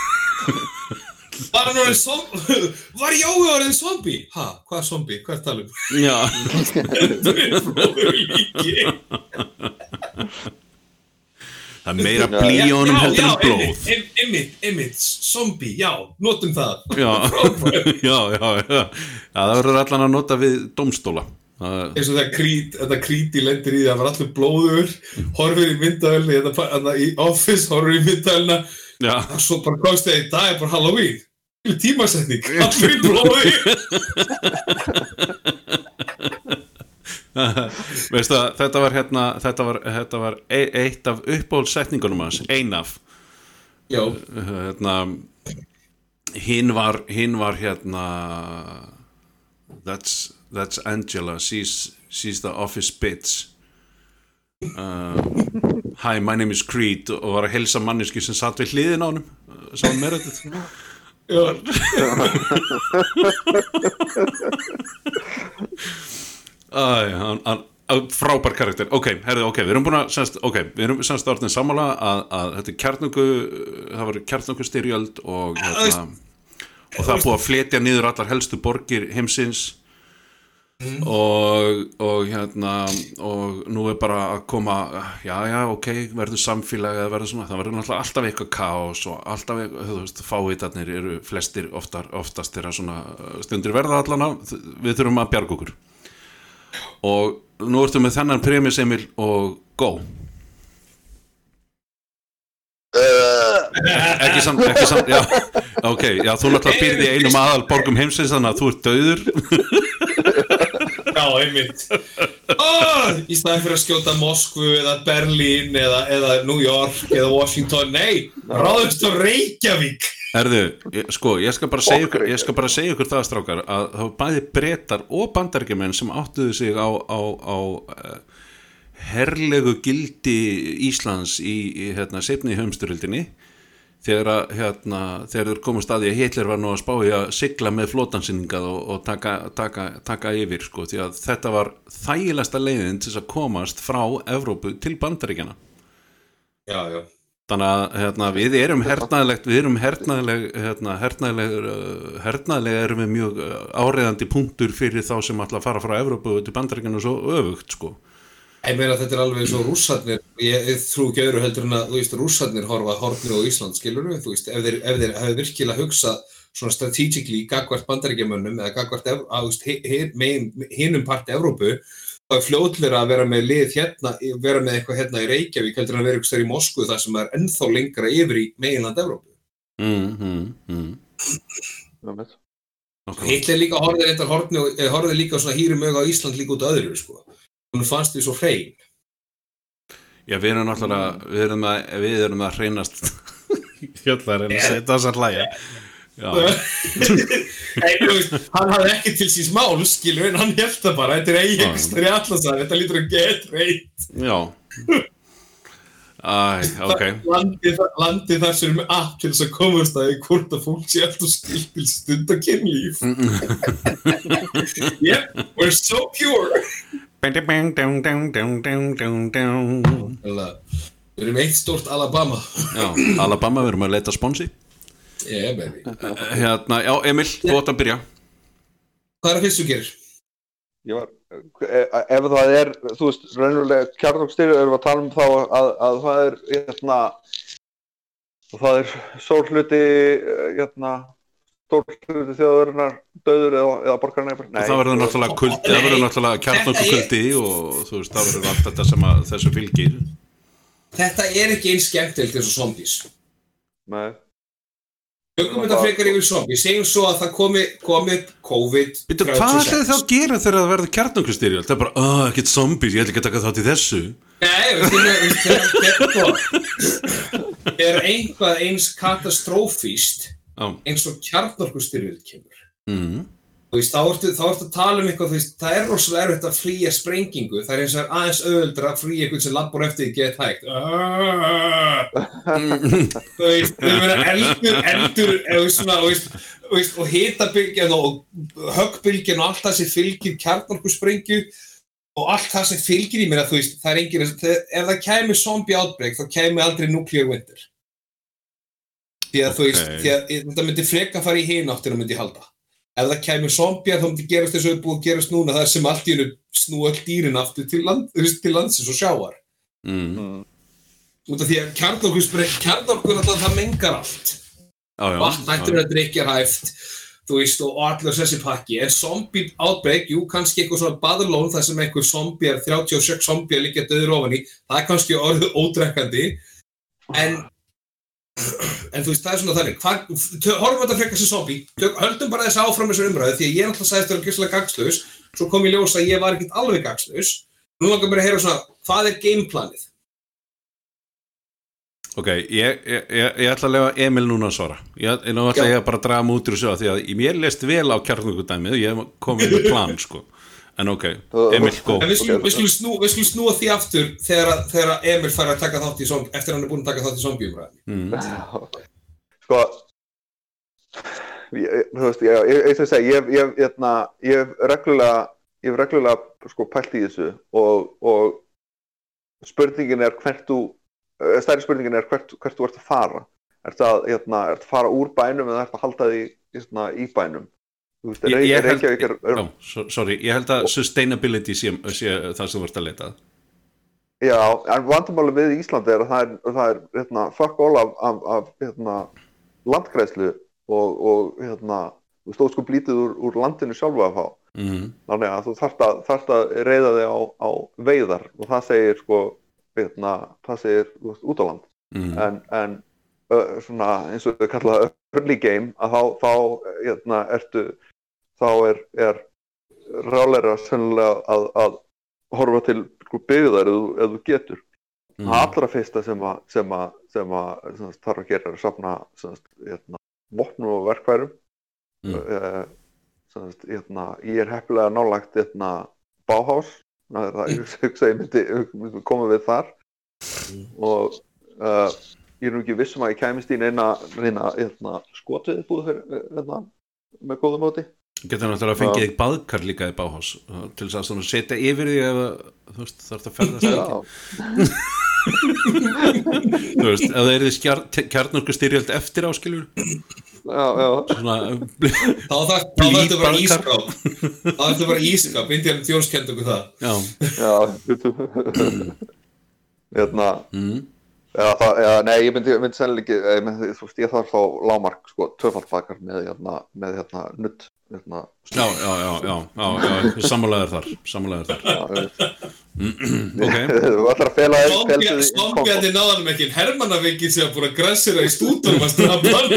Var hann orðin zombie? Var Jói orðin zombie? Ha, hvað zombie? Hvað er tala um? já, Þetta er fróður líki það er meira Já, blí í honum Já, heldur en blóð. einmitt, einmitt, zombie, já, notum það. Já, já, já, já. Já, það verður allan að nota við domstóla Það- eins og það krít, þetta kríti lendir í því að það var allur blóður horfir í myndavölni þetta, í office, horfir í myndavölna já, og svo bara komst það í dag er bara Halloween. Tímasetning, allir í blóði Veistu að þetta var hérna þetta var, þetta var e eitt af uppbólsetningunum hans, ein af Já, hérna hinn var hinn var hérna that's, that's Angela she's, she's the office bitch uh, hi my name is Creed og var að helsa manneski sem satt við hliðin á honum sá hann meira þetta já, Æ, hann, hann, að- frábær karakter. Ok, herðu, ok, við erum búin að semst, ok, við erum semst orðin sammála að, að þetta er kjarnöku það var kjarnöku styrjöld og hérna, og það búið að fletja niður allar helstu borgir heimsins. Og, og hérna og nú er bara að koma já, já, ok, verður samfélag eða verður svona, það verður náttúrulega alltaf eitthvað kaos og alltaf, þú veist, fáitarnir eru flestir oftar, oftast þeirra svona stundir verða allan á, við þurfum að bjarga okkur og nú ertu með þennan premis Emil og go. Ekki samt, ekki samt já, ok, já, þú náttúrulega byrði einum aðal borgum heimsins þannig að þú ert döður já, einmitt. Oh, Í staðin fyrir að skjóta Moskvu eða Berlín eða, eða New York eða Washington. Nei, ráðumst á Reykjavík Erðu, ég- sko, ég skal bara segja ykkur, ég skal bara segja ykkur það strákar að það var bæði brettar og bandarækjumenn sem áttuðu sig á, á, á uh, herlegu gildi Íslands í, í hérna, seinni höfumstyrildinni þegar að hérna, þegar þeir komu staði að Hitler var nú að spá í að sigla með flótansinningað og, og taka, taka, taka yfir sko, því að þetta var þægilegsta leiðin til þess að komast frá Evrópu til bandaríkjana Já, já Þannig að hérna, við erum hernaðilegt, við erum hernaðileg, hérna, hernaðileg, uh, hernaðileg erum við mjög uh, áreiðandi punktur fyrir þá sem ætla að fara frá Evrópu til bandaríkjana og svo öfugt, sko. Ég meina að þetta er alveg og rússarnir, ég, ég trú ekki öðru heldur en að, þú veist, rússarnir horfa hornir á Ísland, skilur við, þú veist, ef þeir, ef þeir hefur virkilega hugsað svona strategically gagvart bandaríkjamönnum eða gagvart, hinum parti Evrópu, er fljótlega að vera með lið hérna, vera með eitthvað hérna í Reykjavík heldur en að vera eitthvað í Moskvu þar sem er ennþá lengra yfir í meginland Evrópu. Mm, mm, mm. Nákvæmlega. Hitler líka horfði reyndar horfni og eh, líka svona hýrum auga á Ísland líka út af öðru, sko. Hún fannst því svo hrein. Já, við erum náttúrulega, við erum að, við erum að hreinast hjallar en setja þess að hann hafði ekki til síns mál, skilur, en hann held það bara, þetta er eiginstari allasar, þetta lítur að get reynd. já. Æ, ok. Landi, landi þar sem er app til þess að komast að hvort að fólk sé alltaf skilt til stund og kynlíf. yep, we're so pure. Að Við erum eitt stórt Alabama. Já, Alabama, við erum að leita sponsi. Yeah, baby. Hérna, já, Emil, þú átt að byrja. Hvað er að fyrst þú gerir? Ég var, e- ef það er, þú veist, raunverulega kjarnokstyrju erum við að tala um þá að, að það er, hérna, það er stór hluti, eh, hérna, stór hluti þjóðurinnar döður eða, eða borgarna Nei, það verður náttúrulega kuldi, það verður náttúrulega kjarnokku kuldi og þú veist, það verður allt þetta sem að þessu fylgir. Þetta er ekki eins skemmtilegt eins og zombies. Nei, Tökum þetta frekar yfir zombies. Segjum svo að það komi, komi COVID Býtu, hvað ætlaði þá að gera þegar það verður kjarnokku styrjöld? Það er bara, oh, ekkert zombies, ég ætla ekki að taka þátt í þessu. Nei, veistu, veistu, veistu, er einhvað eins katastrófíst eins og kjarnorkustyrjöld kemur. mm, Þú veist, þá ertu, þá ertu að tala um eitthvað, þú veist, það er rosalega erfitt að flýja sprengingu. Það er eins og er aðeins auðvöldur að flýja eitthvað sem labbur eftir því get hægt. Þú veist, þú meina eldur, eldur, eða svona, þú veist, og hitabylgjan og höggbylgjan og allt það sem fylgir kjarnorkusprengju og allt það sem fylgir í mér að þú veist, það er engin, ef það kæmi zombie outbreak, þá kæmi aldrei nuclear winter. Því að þú veist, því að þetta myndi freka fara í hináttina myndi ég halda. Ef það kæmi zombie þá myndi gerast þess að það er búið að gerast núna það sem allt í hennu snú öll dýrin aftur til, land, til landsins og sjávar. mm, Út af því að kjarnorkur alltaf það mengar allt. vatn hættur já. að drikja hæft þú veist og allir þessi pakki en zombie outbreak, jú kannski eitthvað svona badalón þar sem einhver zombie er 36 zombie að liggja döður ofan í það er kannski orðið ódrekkandi en en þú veist það er svona þannig. Horfum þetta frekar sem tök, höldum bara þess áfram þessu umræðu því að ég er alltaf sæðist að gísla gagslaus svo kom ég ljós að ég var ekkert alveg gagslaus nú langar mér að heyra svona, hvað er gameplanið? Ok, ég, ég, ég, ég ætla að lefa Emil núna að svara. Ég, ætla ég bara að draga mútur og sjá því að mér leist vel á kjarnungudæmið ég kom með plan sko en ok, Emil góð en við skulum snúa, snúa því aftur þegar, þegar Emil fær að taka þátt í som, eftir hann er búin að taka þátt í zombjum mm. sko ég, þú veist, ég, ég, ég segi, hérna, hef reglulega ég hef reglulega sko pælt í þessu og, og spurningin er hvert þú eh, stærri spurningin er hvert, hvert þú ert að fara. Ert að, hérna, að fara úr bænum eða ert að halda því hérna, í bænum? Veist, Ég- ég held- er, er, so- sorry, ég held að sustainability sé, sé það sem ert að leita. Já, en vandamáli við Íslandi er að það er, það er hérna, fuck all af, af, af hérna, landgræðslu og, og hérna, þú stóð sko blítið úr, úr landinu sjálfu að fá. Mm. Þannig að þú þarft að, þarft að reyða þig á, á veiðar og það segir sko, hérna, það segir út á land. Mm. En, en ö, svona eins og þau kalla early game að þá, þá hérna, ertu, þá er, er ráleira sennilega að, að horfa til sko, byggðar ef, þú- getur. Mm. Allra fyrsta sem að, sem að, sem að sem þarf að gera er að safna hérna, vopnum og verkværum. Mm. Uh, hérna, ég er heppilega nálagt hérna, Bauhaus. Það er það, ég myndi, myndi koma við þar. Og uh, ég er nú ekki vissum að ég kæmist í neina, neina hérna, skotið búið fyrir, hérna, með góðum móti. Getur náttúrulega að fengið þig baðkar líka í báhás uh, til þess að setja yfir því ef að, þú veist, þarf að ferðast Já, ekki. Þú veist, ef það er því kjarnorku styrjöld eftir áskilur, já, já. svona, Þá þarf þá þarftu bara ískap. Þá þarftu bara ískap, Indiana Jones kenndi okkur það. já, Já, hérna, mm. eða það, eða, nei, ég myndi, myndi sennilega ekki, ég, ég þarf þá lámark, sko, tvöfaldbakar með, hérna, með, hérna, nutt, hérna, já, já, já, já samanlegaður þar samanlegaður þar. Ok. Slámgæði náðanum ekki. Hermannavikin sem búið að græsira í stúdum að strafa um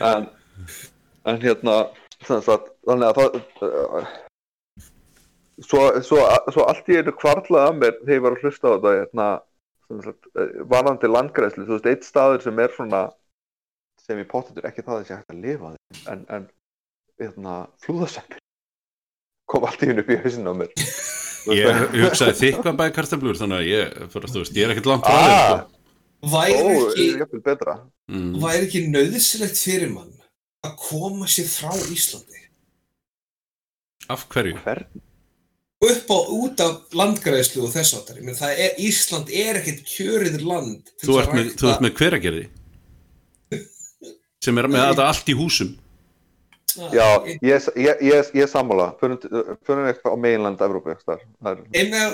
en en hérna sagt, þannig að það eh, svo, svo, svo allt ég er kvarlað að mér þegar ég var að hlusta á þetta hérna varðandi landgræslu þú veist, eitt staður sem er svona sem í pottetur ekki það að sé hægt að lifa því en, en hérna, flúðaseppir kom allt í einu upp í hausinu á mér ég, ég hugsaði þykka bæði kartablur, þannig að ég, fyrir, þú veist, ég er ekkert langt frá þér, ah, sko. Væri ekki, Mm. væri ekki nöðsilegt fyrir mann að koma sér frá Íslandi? Af hverju? hvern upp á út af landgræðslu og þess áttar menn það er, Ísland er ekkert kjörið land Þú ert með, rækta- þú ert með hveragerði sem er með þetta allt í húsum. Já, ég, ég, ég, ég er sammála. Fyrir, fyrir eitthvað á meginland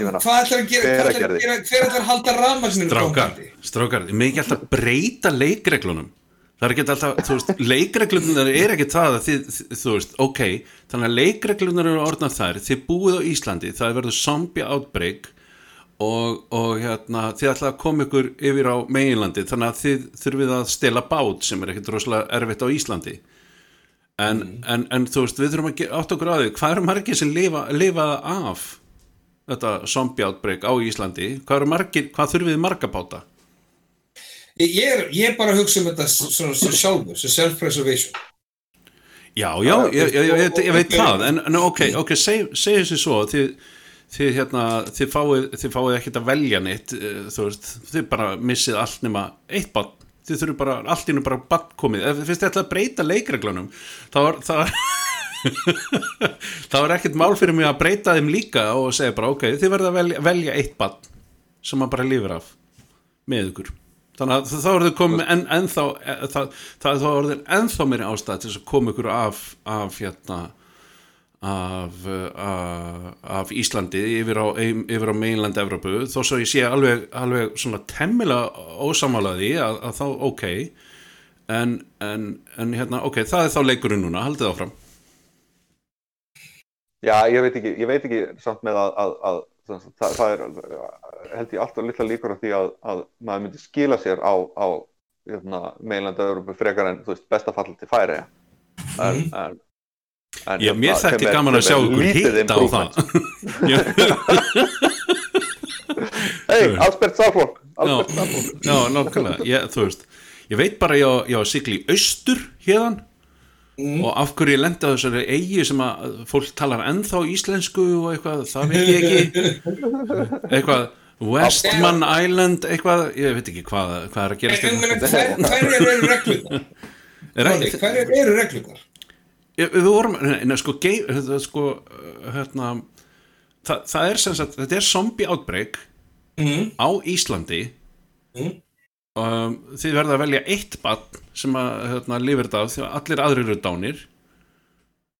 meina, hvað ætlar að gera, hver ætlar að halda rafmagninu Strákar, strákar, ég með ekki alltaf breyta leikreglunum Það er ekki alltaf, þú veist, leikreglunar er ekki það að þið, þú veist, ok þannig að leikreglunar eru orðnar þær þið búið á Íslandi, það er verið zombie outbreak og, og hérna, þið ætla að koma ykkur yfir á meginlandi, þannig að þið þurfið að stela bát sem er ekkit rosalega erfitt á Íslandi. En, en, en þú veist, við þurfum að átta okkur á því hvað eru margir sem lifa, lifa af þetta zombie outbreak á Íslandi? Hvað, margir, hvað þurfið þið marga báta? Ég, ég, er, ég er bara að hugsa um þetta svona sem sjálfur, sem self-preservation. Já, já, ég, ég, ég, ég, ég veit það en, en ok, ok, seg, segja sér svo þið, þið, hérna, þið fáið þið fáið ekkert að velja neitt eh, þú veist, þið bara missið allt nema eitt bann, þið þurfum bara allt innu bara bann komið, ef þið finnst þetta að breyta leikreglunum, þá er það þá er ekkert mál fyrir mig að breyta þeim líka og segja bara ok, þið verða að velja, velja eitt bann sem maður bara lifir af með ykkur þannig að þá er þau komið en, ennþá, e, það, það er orðin ennþá meiri ástæð til þess að koma ykkur af af hérna af, af, af Íslandi yfir á, yfir á mainland Evrópu. Þó svo ég sé alveg, alveg svona temmilega ósamálaði að, að þá ok. En, en, en hérna ok, það er þá leikurinn núna, haldið áfram. Já, ég veit ekki, ég veit ekki samt með að, að, það, það er held ég alltaf litla líkur af því að, að maður myndi skila sér á, á hérna, meilanda Európa frekar en þú veist, besta fall til færi en, en, en Ég, mér hérna, þætti sem er- gaman að sjá ykkur hitta á það. Já, Hei, Albert Saflón Já. Albert Saflón Já, nákvæmlega, ég, þú veist Ég veit bara ég á, ég á sigli í austur hérðan og af hverju ég lendi á þessari eigi sem að fólk talar ennþá íslensku og eitthvað, það veit ég ekki. Eitthvað Westman Island, eitthvað ég veit ekki hvað, hvað er að hérna. en hver, hverjar eru? Er ekki- Hverjar eru reglurnar? Ég- Við vorum, neina, sko, sko uh, hérna, það, það er sem sagt, þetta er zombie outbreak Mm. á Íslandi Mm. um, þið verða að velja eitt bann sem að hérna, lifir þetta af því að allir aðrir eru dánir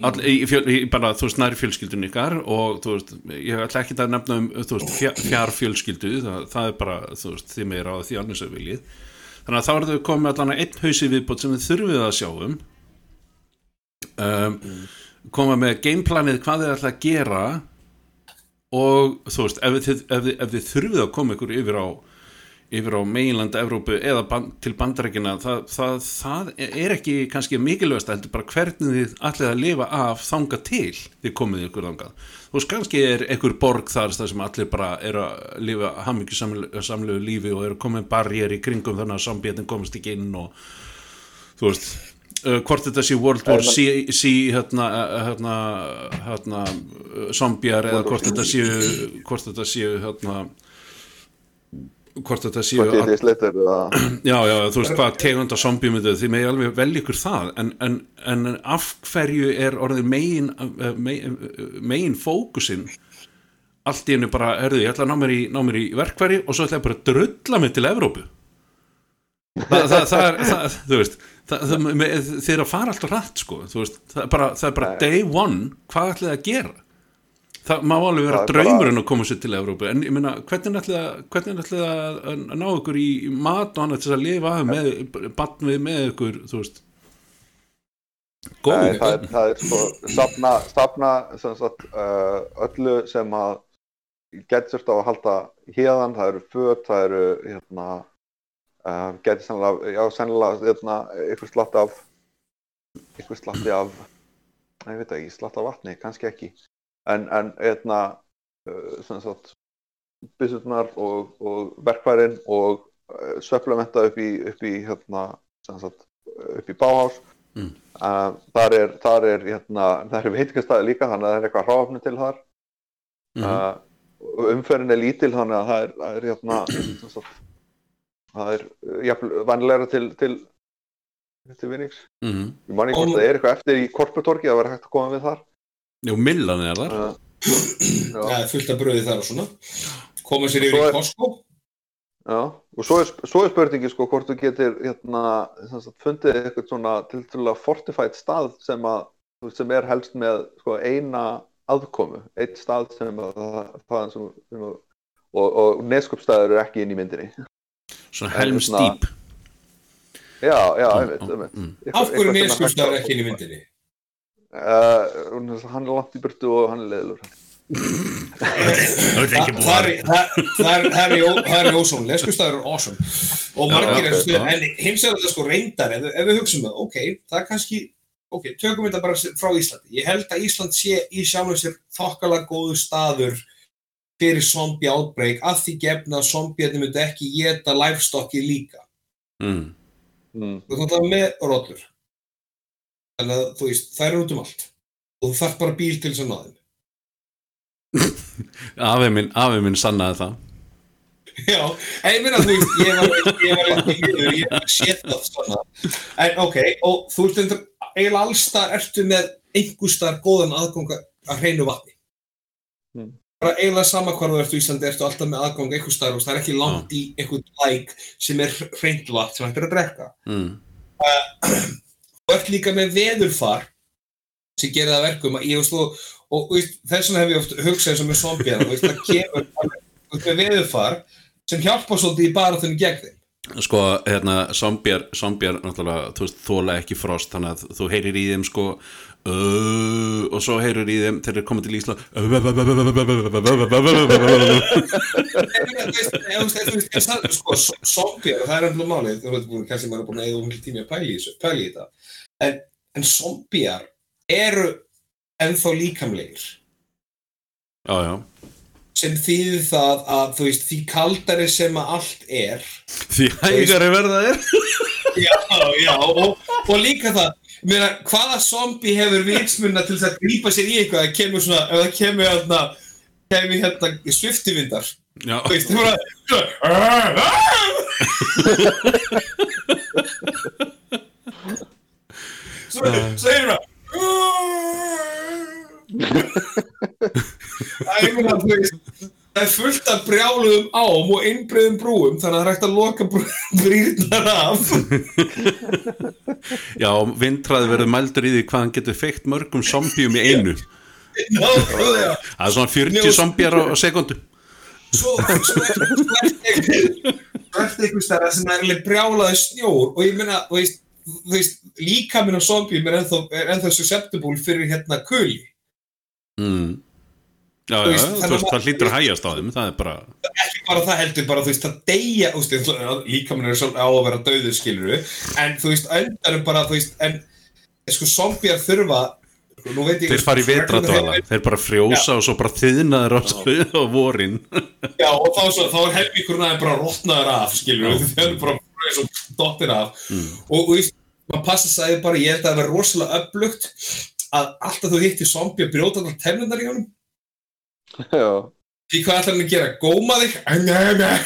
All, í, fjöl, í bara, þú veist, nær fjölskyldun ykkar og þú veist, ég ætla ekki að nefna um veist, fjár, fjár fjölskyldu það, það er bara, þú veist, þið meira á því annars að viljið. Þannig að þá er þau komið allan að einn hausi viðbót sem þið þurfið að sjá um. Um, koma með gameplanið hvað þið ætla að gera og þú veist, ef þið, ef þið, ef þið þurfið að koma ykkur yfir á yfir á meginlanda Evrópu eða ban til bandarækina það, það, það er ekki kannski mikilvægast heldur bara hvernig þið ætlið að lifa af þanga til þið komið ykkur þangað. Veist kannski er einhver borg þar sem allir bara eru að lifa hamingi samlegu lífi og eru komið barrier í kringum þannig að sambjöðin komast ekki inn og þú veist uh, hvort þetta sé World War C, C hérna, uh, hérna, hérna uh, zombjar eða hvort þetta séu hvort þetta séu hérna hvort þetta séu eða? Já, já, þú veist hvað tegund af zombie myndu þið megin alveg velja ykkur það en, en, en af hverju er orðið megin megin, megin fókusinn? Allt í hennu bara, herðu, ég ætla að ná mér í, ná mér í verkværi og svo ætla ég bara að drulla mig til Evrópu. Það, það, það er, það, þú veist þeir eru að fara alltaf rætt sko, veist, það er bara, það er bara day one, hvað ætlaði að gera það má alveg vera er draumurinn að koma sér til Evrópu, en ég meina hvernig ætlaði að, að, ná ykkur í mat og annað til að lifa af með, batn við með ykkur, þú veist? Góð, Nei, það, er, það er sko safna, safna sem sagt, uh, öllu sem að getur þurft á að halda hérðan, það eru föt, það eru hérna, uh, getur sennilega, já sennilega hérna, ykkur slatt af ykkur slatti af ég veit ekki, slatt af vatni, kannski ekki en, en hérna uh, sem sagt byssurnar og, og verkfærin og uh, söflamenta upp í, upp í hérna, sem sagt, upp í báhás Mm. Uh, þar er, þar er, hérna, þar er veitingastæði líka þannig að það er eitthvað hráfni til þar Mhm. uh, og umferðin er lítil þannig að það er, það er hérna, sem sagt, það er uh, jafnvel vanlega til, til, til vinnings. Mhm. Ég man ekki hvort það er eitthvað eftir í korputorki að vera hægt að koma við þar. Jú, millan er þar Það er fullt af bröði þar og svona. Koma sér Svo yfir er- í Costco. já, og svo er, svo er spurningi sko hvort þú getur hérna, sem sagt, fundið eitthvað svona til til að fortified stað sem, að, sem er helst með sko, eina aðkomu, eitt stað sem að, það, það sem, sem að, og, og neskupstæður eru ekki inn í myndinni. svona En helm svona- stýp Já, já, einmitt, einmitt. mm. Af hverju neskustæður ekki inn í myndinni? Uh, hann er langt í burtu og hann er leðilur. það er er- er- er er ósón, neskustæður er awesome. Og margir er já. en hins vegar þetta sko reyndar, ef, ef við hugsaum það, ok, það er kannski, ok, tökum við þetta bara frá Íslandi. Ég held að Ísland sé í sjálfum sér þokkalega góðu staður fyrir zombie outbreak að því gefna að zombieðni myndi ekki geta livestockið líka. mm. Mm. Þú þarf það með rollur. Þannig að þú veist, það er út um allt. Og þú þarf bara bíl til þess að ná þeim. afi minn, afi minn sannaði það Já, en ég meina þú veist, ég var, ég var ekki mjög, ég var sétt það svona. En ok, og þú ert endur, eiginlega allstar ertu með einhverstar góðan aðgang að hreinu vatni. Mm. Bara eiginlega sama hvar þú ert í Íslandi, ertu alltaf með aðgang einhverstar og það er ekki langt í einhvern læk sem er hreint vatn sem hægt er að drekka. mm. Þú ert líka með veðurfar sem gerir það að verkum að ég veist og veist, þess vegna hef ég oft hugsað og með zombiðan, þú veist, það kemur veist, með veðurfar sem hjálpa svolítið í baráttunni gegn þeim. sko, hérna, zombjar zombjar, náttúrulega, þú veist, þóla ekki frost þannig að þú heyrir í þeim, sko uh, og svo heyrir í þeim þegar þeir koma til Ísland sko, zombjar, það er ennlega málið þú veit, kannski maður er búin að eða um tími að pæli í þetta en, en zombjar eru ennþá líkamlegir. Já, já, sem þýðir það að þú veist, því kaldari sem að allt er því hægari verða þeir. Já, já, og, og líka það meina, hvaða zombi hefur vitsmunna til þess að grípa sér í eitthvað? Að kemur svona, ef það kemur hérna kemur hérna sviftivindar já, þú veist, það er bara svo, svo er það Það er er fullt af brjáluðum ám og innbreiðum brúum þannig að það er hægt að loka brýrnar af já, vindræði verður mældur í því hvað hann getur feikt mörgum zombjum í einu Nákvæmlega það er svona 40 Njós- zombjar á, sekundu svo, er- einhvers stæða sem er brjálaði snjór og ég þú veist, þú veist líka minn á zombjum er ennþá, susceptible fyrir hérna kuli mm. já, Þú já, veist, þú þannig veist, að- það hlýtur að hægjast á þeim það er bara, ekki bara það heldur bara, þú veist, það deyja veist, líka minn er svolítið á að vera döður skiluru, en þú veist, öndarum bara, þú veist, en sko zombjar þurfa ég þeir fara í vetradvala þeir bara frjósa og svo bara þiðnaður á, á vorin. Já, og þá, svo, þá er helmingurinn aðeins bara rotnaður af, skilur þeir eru bara eins og dottir af. Og, og veist, maður passa sæði bara, ég held að það verði rosalega upplugt að alltaf þú hittir zombi að brjóta allar tennundar í honum. Já, því hvað ætlar hann að gera, góma þig? Nei, nei,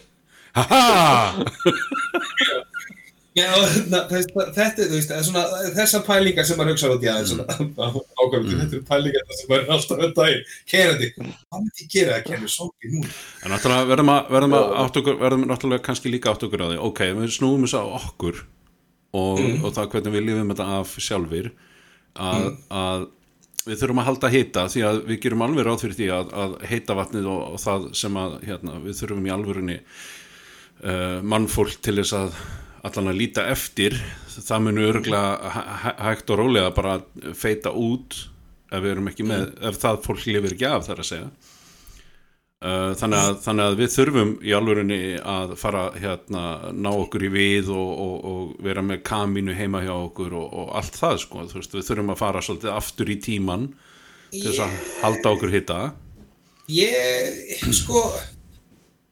haha Já, þess, þetta, þú veist, það svona, þessar pælingar sem maður hugsa út í aðeins svona, ákvæmdi, þetta eru pælingar sem maður er alltaf að daginn, kerandi, hvað myndi ég gera að kemur zombi núna? En náttúrulega verðum að, verðum að átt okkur, verðum náttúrulega kannski líka átt okkur á því, ok, við snúum þess að okkur og, og það hvernig við lifum þetta af sjálfur að, að við þurfum að halda hita því að við gerum alveg ráð fyrir því að, að heita vatnið og, og það sem að hérna, við þurfum í alvörunni uh, mannfólk til þess að allan að líta eftir það munu örgulega hægt og rólega bara feita út ef við erum ekki með, ef það fólk lifir ekki af þar að segja. Uh, þannig, að, þannig að við þurfum í alvörunni að fara hérna ná okkur í við og, og, og vera með kamínu heima hjá okkur og, og allt það sko, þú veist, við þurfum að fara svolítið aftur í tíman til þess að halda okkur hitta Ég, sko,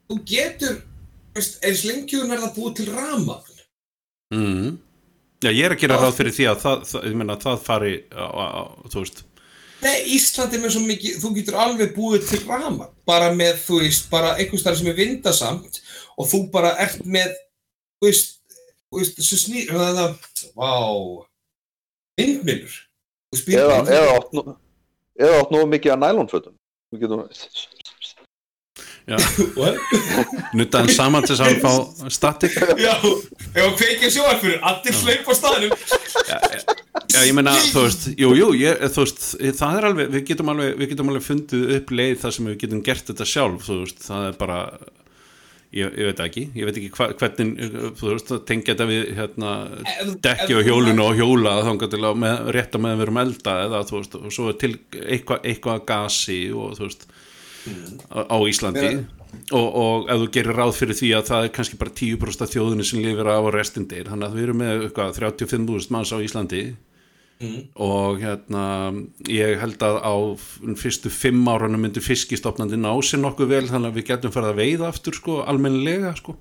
þú getur, eins lengjum er það búið til ramagn. Mm. Já, ég er að gera ráð fyrir því að það, það, ég meina, það fari á, á, á, þú veist. Nei, Ísland er með svo mikið, þú getur alveg búið til ramagn, bara með, þú veist, bara einhvers þar sem er vindasamt og þú bara ert með, þú veist, þú veist, þessu snýr, það er það, vá, veist, eða, átt nú mikið að nælonfötum. Þú getur? nuttaðan saman til þess að fá statik Já, ef að kveikja sjóarfyrir, allir hlaup á staðnum. Já, ég meina, þú veist, jú, jú, ég, þú veist, það er alveg, við getum alveg, við getum alveg fundið upp leið þar sem við getum gert þetta sjálf, þú veist, það er bara, ég, ég veit ekki, ég veit ekki hva, hvernig, þú veist, að tengja þetta við, hérna, dekki og hjólinu og hjóla til að með, rétta með að við erum elda eða, þú veist, og svo er til eitthvað, eitthvað gasi og, þú veist, á, á Íslandi. Og, og ef þú gerir ráð fyrir því að það er kannski bara 10% af þjóðinu sem lifir af og restin deyr, þannig að við erum með eitthvað 35.000 manns á Íslandi. Og hérna ég held að á fyrstu fimm árunum myndi fiskistofnandi ná sér nokkuð vel þannig að við getum farið að veiða aftur sko, almennilega sko.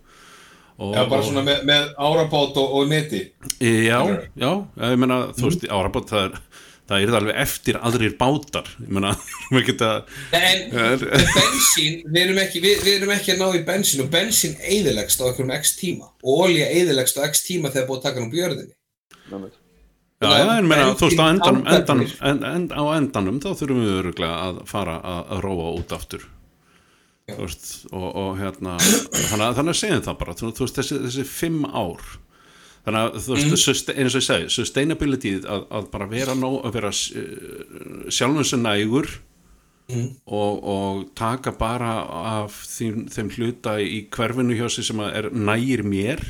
Og, Já, bara svona með, með árabát og, og neti. já, já, ég meina þú veist, árabót það er það er alveg eftir aðrir bátar. Ég meina, við geta En bensín, við erum, ekki, við, við erum ekki að ná í bensín og bensín eyðilegst á einhverjum x tíma og olja eyðilegst á x tíma þegar búið að taka hann á björðinni. Já, já, en meina, þú veist, á endanum, endanum, en, en, á endanum þá þurfum við öruglega að fara að, að róa út aftur. Þú veist, og, og hérna þannig að, segjum það bara. Þú veist, þessi, þessi fimm ár þannig að, þú veist, mm. eins og ég segi sustainability, að, að bara vera nóg, að vera uh, sjálfum sem nægur og, og taka bara af þeim, þeim hluta í hverfinu hjá sig sem er nægir mér.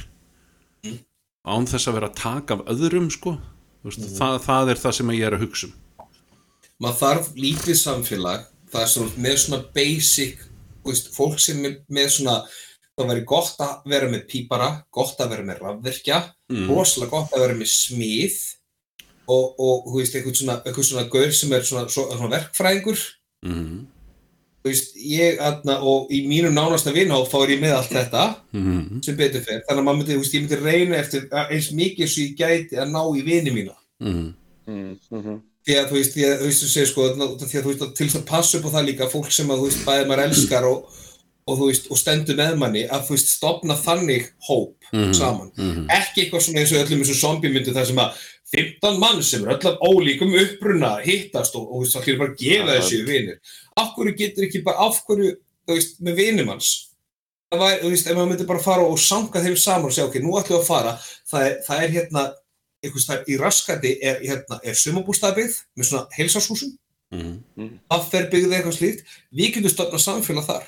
Án þess að vera að taka af öðrum sko. Veist, það, það er það sem ég er að hugsa um. Maður þarf lítið samfélag það er svona með svona basic veist, fólk sem er með svona það væri gott að vera með pípara gott að vera með rafverkja rosalega gott að vera með smið og, og þú veist, eitthvað svona, eitthvað svona gaur sem er svona, svona, svona verkfræðingur. Mm þú veist, ég aðna og í mínu nánasta vinhótt þá er ég með allt þetta -hmm. sem betur fer, þannig að maður myndi, þú veist, ég myndi reyna eftir eins mikið sem ég gæti að ná í vini mína. Mm Mm, mhm. því að þú veist, að þú veist, þú segir sko þarna, út af því að þú veist, til þess að passa upp á það líka fólk sem að þú veist, bæðið maður elskar og, og þú veist, og stendur með manni að þú veist, stopna þannig hóp saman, ekki eitthvað svona eins og öllum eins og zombie myndu þar sem að 15 mann sem er öll af ólíkum uppruna hittast og, og þú veist, það hlýr bara að gefa þessu vinir, af hverju getur ekki bara, af hverju, þú veist, með vinum hans það var, þú veist, ef maður myndi bara fara og sanga þeim saman og segja, ok, nú ætlum við að fara. Það er, það er hérna, einhvers þar í raskati er, hérna, er sumabústafbyggð með svona heilsárshúsum -hmm. það fer byggðið eitthvað slíkt. Við getum stofnað samfélag þar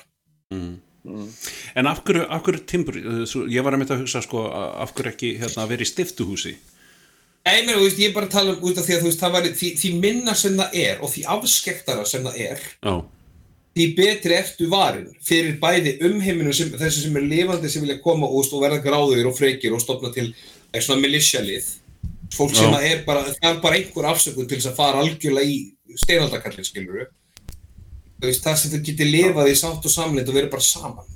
En af hverju, af hverju timbur, svo- ég var að mynda að hugsa sko, af hverju ekki hérna, að vera í stiftuhúsi? Nei, meni, veist, ég er bara að tala um út af því að veist, væri, því, því minna sem það er og því afskektara sem það er Já, því betri ertu varin fyrir bæði umheiminu sem, þessi sem er lifandi sem vilja koma og, og verða gráður og freykir og stopna til eitthvað svona militialið. Fólk sem að er bara, það er bara einhver afsökun til þess að fara algjörlega í steinaldakallin skilur veist, það sem þau getur lifað í sátt og samlind og verið bara saman.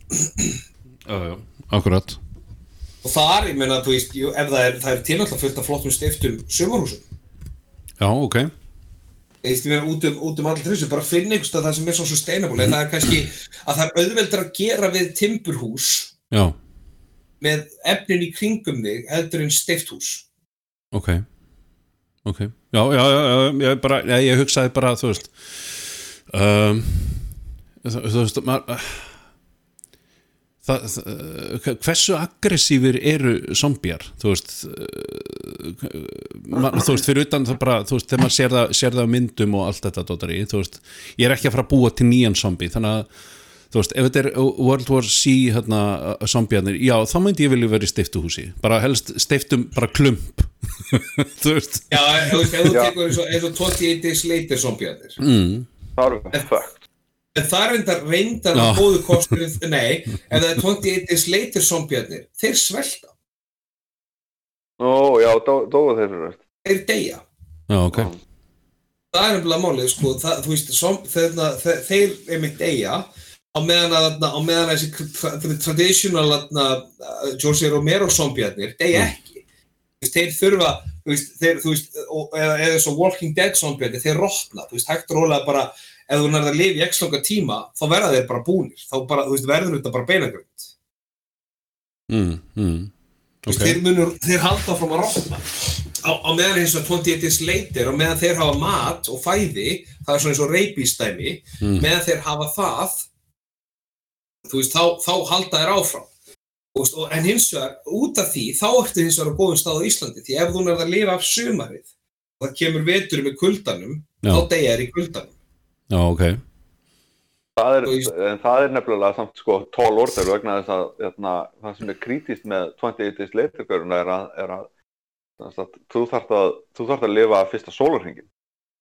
Já, já, akkurat. Og þar, ég meina, þú veist, ef það er, það er tilnáttúrulega fullt af flottum stiftum sumarhúsum. Já, ok. Eðist, ég meina, út um, út um allir þessu, bara finna einhvers stað það sem er svo sustainable, en það er kannski að það er auðveldur að gera við timburhús Já, með efnin í kringum þig heldur en stifthús. Ok. Ok, já, já, já, já ég, bara, ég hugsaði bara, þú veist um, þú, veist maður Það, það, hversu aggressífir eru zombjar þú veist uh, ma, þú veist fyrir utan það bara þú veist þegar maður sér það, sér það á myndum og allt þetta dótari, þú veist, ég er ekki að fara að búa til nýjan zombi, þannig að þú veist, ef þetta er World War C hérna, zombjarnir, já, þá myndi ég vilja vera í stiftuhúsi, bara helst stiftum bara klump. Þú veist. Já, þú veist, ef þú tekur eins og, eins og 28 days later zombjarnir mm, Það erum við fucked. en það er reyndar reyndar Já. að góðu kosturinn, nei ef það er 28 days later zombjarnir þeir svelta, Ó, já, dó- dóu þeir þetta. þeir deyja já, ok það er nefnilega málið, sko, það, þú veist, som, þeirna, þeir, þeir einmitt deyja á meðan að, þarna- á meðan að þessi tra- tra- traditional þarna, uh, George Romero zombjarnir deyja ekki. Þeir þurfa, veist, þeir, veist, og, eða, eða svo Walking Dead zombjarnir, þeir rotna, þú veist, hægt rólega bara, ef þú nærða að lifa í x langa tíma, þá verða þeir bara búnir, þá bara, þú veist, verður þetta bara beinagrönd. mm, mm, Þú veist, ok þeir munur, þeir halda frá að rotna. Á, á meðan eins og 28 days later, og meðan þeir hafa mat og fæði, það er svona eins og reipístæmi, Mm. meðan þeir hafa það þú veist, þá, þá halda þeir áfram en hins vegar, út af því þá ertu hins vegar á góðum stað á Íslandi því ef þú nærð að lifa af sumarið og það kemur vetur með kuldanum Já. þá deyja þær í kuldanum. Já, ok. Það er, en það er nefnilega samt sko tól orður vegna þess að hérna, það sem er kritist með 28 days later göruna er að, er að, sem sagt, þú þarft að þú þarft að lifa fyrsta sólarhringin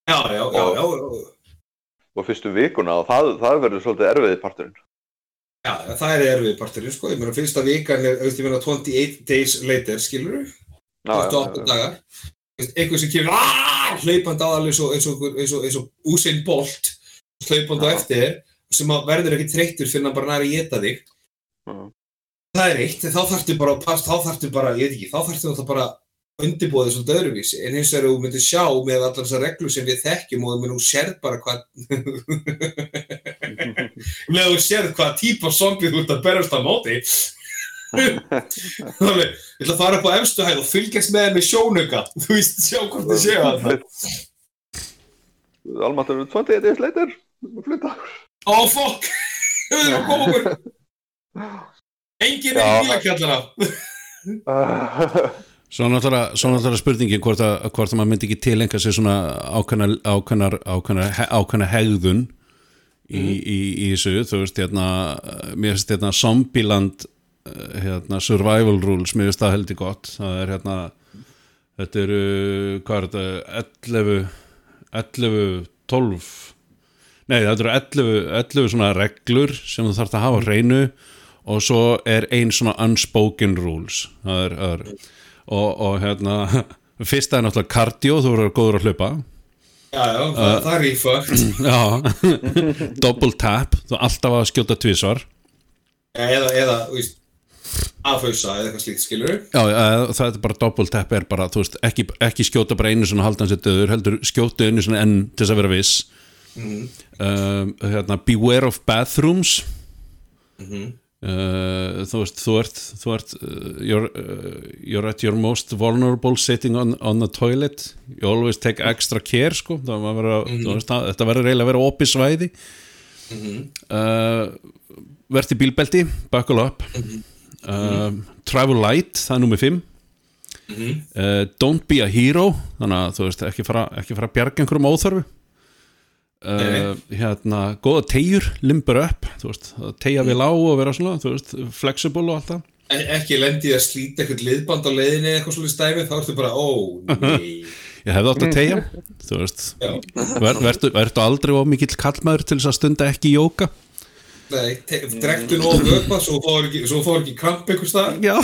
já, já, já, já, já, og fyrstu vikuna og það, það verður svolítið erfiði parturinn já, það er erfið parturinn, sko, ég meina fyrsta vikan er, ég meina 28 days later, skilur þú, Já, já, 28 já, dagar. Einhver sem kemur aaaah, hlaupandi aðal eins og, eins og, eins og, eins og Usain Bolt hlaupandi á eftir sem að verður ekki þreyttur fyrir hann bara næri að geta þig. Já. það er eitt, þá þarftu bara pass, þá þarftu bara, ég veit ekki, þá þarftu náttúrulega bara undirbúið þessu öðruvísi. En hins vegar þú myndir sjá með allar þessar reglur sem við þekkjum og þú myndir sérð bara hvað með þú sérð hvað típa zombie þú ert að berast á móti. Þannig, ég ætla að fara upp á efstu hæð og fylgjast með þeim með sjónauka. Þú veist, sjá hvort þið séu það Almatur 28 days later flytta Ó, fokk! Við erum að koma okkur. Engin er í bílakjallara. Svo náttúrulega, spurningin hvort að, hvort að maður myndi ekki tilenga sér svona ákveðnar, ákveðna hegðun í, í, í þessu, þú veist hérna, mér finnst hérna Zombieland uh, hérna, survival rules mér finnst það heldur gott. Það er hérna þetta eru, hvað er þetta 11 11, 12 nei þetta eru 11, 11 svona reglur sem þú þarfst að hafa hreinu og svo er ein svona unspoken rules. Það er, það er og, og hérna fyrsta er náttúrulega cardio, þú verður góður að hlaupa Já, já, það, það er í fucked. já, double tap þú alltaf að skjóta tvísvar Eða, eða, þú veist, aðfausa eða eitthvað slíkt, skilur Já, eh, það er bara double tap er bara, þú veist, ekki, ekki skjóta bara einu svona haldan sér döður, heldur skjóta einu svona enn til þess að vera viss. Um, hérna, beware of bathrooms uh, þú veist, þú ert þú ert, uh, you're, uh, you're at your most vulnerable sitting on, on the toilet, you always take extra care, sko, vera, þú veist, það, þetta verður eiginlega að vera opið svæði. Uh, verði bílbelti, buckle up. Um, travel light, það er nummið 5 uh, don't be a hero þannig að þú veist ekki fara, ekki fara að bjarga einhverjum óþörfu uh, hérna, góða tegjur limber up, þú veist tegja vel á og vera svona, þú veist flexible og allt það. E- Ekki lendi í að slíta eitthvað liðband á leiðinni eða eitthvað svolítið stæmi, þá ertu bara, ó, nei. ég hefði átt að tegja, þú veist. Ver, vertu, vertu aldrei of mikill kallmaður til þess að stunda ekki jóka nei, drektu nú á vöpa, svo fór ekki, svo fór ekki kramp einhver stað. já.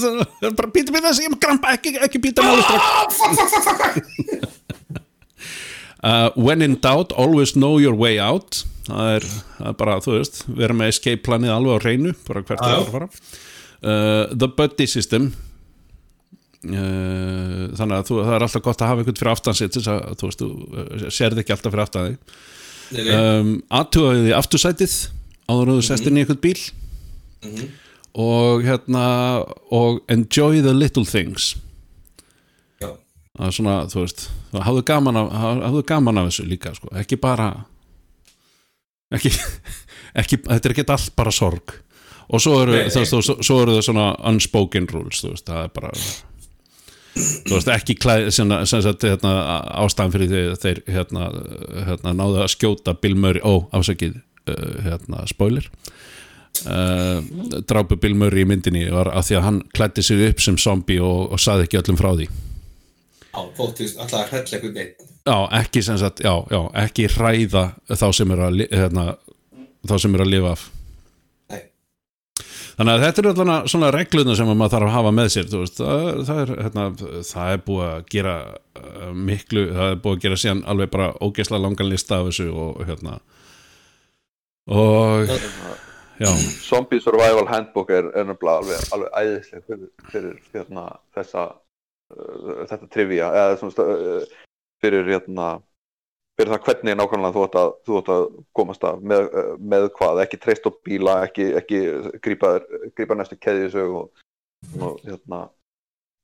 Það bara býta með þess að ég grampa ekki, ekki býta máli strax uh, when in doubt always know your way out. Það er, það er bara, þú veist vera með escape planið alveg á hreinu bara hvert það er að fara. Uh, the buddy system. Uh, þannig að þú, það er alltaf gott að hafa einhvern fyrir aftansitt þú veist, þú uh, sérð ekki alltaf fyrir aftan þig. Um, aðtugaði því aftursætið áður en þú sest inn í einhvern bíl. Og hérna og enjoy the little things það er svona, þú veist þá hafðu gaman af, hafðu gaman af þessu líka sko. ekki bara ekki, ekki þetta er ekki allt bara sorg. Og svo eru, Nei, veist, svo, svo eru það svona unspoken rules, þú veist, það er bara þú veist, ekki klæð sem, sagt, hérna, ástæðan fyrir því að þeir hérna, hérna, náðu að skjóta Bill Murray, ó, afsakið uh, hérna, spoiler. Uh, drápu Bill Murray í myndinni var að því að hann klæddi sig upp sem zombie og, og saði ekki öllum frá því já, þóttist alltaf að hrella eitthvað neitt. Já, ekki sem sagt, já, já, ekki hræða þá sem er að, hérna, þá sem er að lifa af. Nei. Þannig að þetta eru allan svona regluna sem maður þarf að hafa með sér, þú veist, það, er- það er, hérna, það er búið að gera uh, miklu, það er búið að gera síðan alveg bara ógeðslega langan lista af þessu og hérna, og, já, Zombie Survival Handbook er, er nefnilega alveg, alveg æðisleg fyrir, fyrir hérna, þessa þetta trivia eða svona, uh, fyrir hérna fyrir það hvernig nákvæmlega þú ætti að, þú ætti að komast af með, uh, með hvað, ekki treyst á bíla ekki, ekki grípa, grípa næstu keðjusög og, og hérna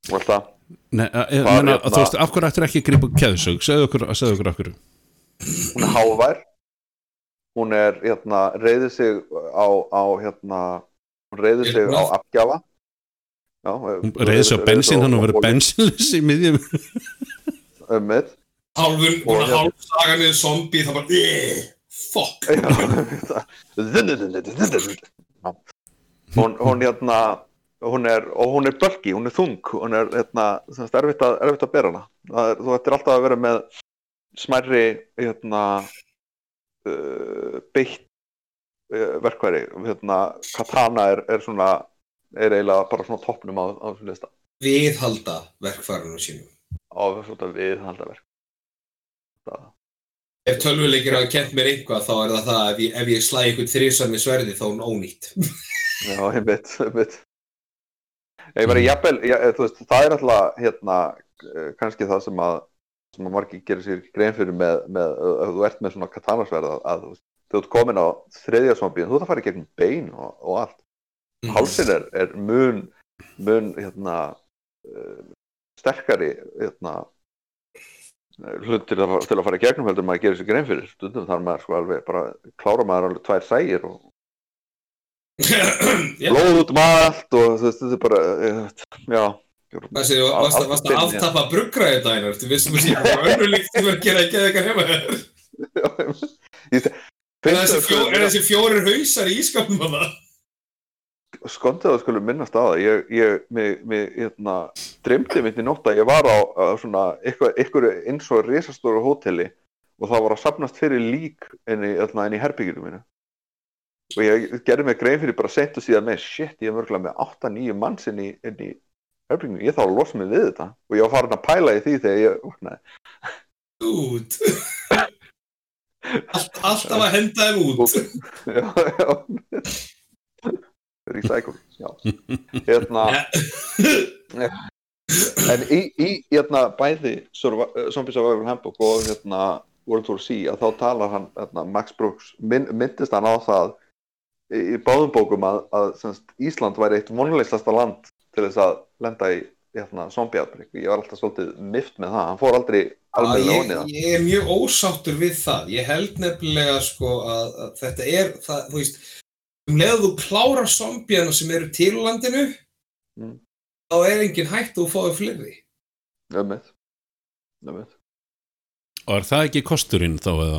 og allt það. Ne, að, að, Var menna, hérna- þú veist, af hverju ættir ekki að grípa keðsög, segðu okkur, segðu okkur af hverju. hún er hávær. Hún er hérna reyði sig á, á hérna hún reyði sig á afgjafa Já, Hún reyði sig á bensín, hann og verið bensinlös í miðjum. um búin að hérna- hálf saga niður zombie, það bara, "Ugh, fuck. hún, hún hérna hún er, og hún er bölki, hún er þung hún er hérna, semst, erfitt, að, erfitt að bera hana Það er, þú ættir alltaf að vera með smærri hérna uh, beitt uh, verkværi hérna, katana er, er svona er eiginlega bara svona toppnum á, á þessu lista Viðhalda verkfærinu sínum. á svona viðhaldaverk það Ef tölvuleikir hafa kent mér eitthvað, þá er það það ef ég, ef ég slæ einhvern þrísar með sverði, þá er hún ónýtt. Já, einmitt, einmitt. Ég var jafnvel, já, þú veist, það er alltaf hérna, eh, kannski það sem að sem að margir gerir sér grein fyrir með, með ef þú ert með svona katanasverð að, að þú veist, þú ert komin á þriðja zombie, þú ert að fara í gegnum bein og, og allt. Hálsin er, er mun, mun, hérna, uh, sterkari, hérna, hlut til að, til að fara í gegnum heldur maður gerir sér grein fyrir. Stundum þar maður sko alveg bara, klára maður alveg tvær sægir og blóð út um allt og þetta er bara, eh, já. það séu, varst að- varst að aftappa bruggra þetta einar, þú vissum að sé bara önnulíkt þú verður að gera ekki eitthvað. Ég- Er þessi, er fjórir hausar í ískapnum að það? Skondið að skulum minnast á það. Ég, ég, mig, mig, hérna dreymdi mitt í nótt að ég var á, á svona ykkur, eins og risastóru hóteli og það var að sapnast fyrir lík inn í, hérna, í herbygginu mínu. Og ég gerði mig grein fyrir bara seint og síðan með shit, ég er mörgulega með 8-9 manns inn í, inn í herbygginu, ég þá að losa mig við þetta og ég var farin að pæla í því þegar ég vaknaði Út. Allt, alltaf að henda þeim út. já, já recycle, já. Hérna en í, í hérna, bæði uh, Zombie Survival Handbook og hérna, World War C að þá talar hann, hérna, Max Brooks. Mynd, myndist hann á það í, báðum bókum að, að semst, Ísland væri eitt vonleistasta land til þess að lenda í hérna, zombie outbreak ég var alltaf svolítið mift með það. Hann fór aldrei alveg ég, lónið það ég er mjög ósáttur við það. Ég held nefnilega sko að, að þetta er, það, þú veist, um leið að þú klárar zombjana sem eru til landinu, Mm. þá er engin hætt að þú fáið fleiri. ömmið ömmið Og er það ekki kosturinn þá eða?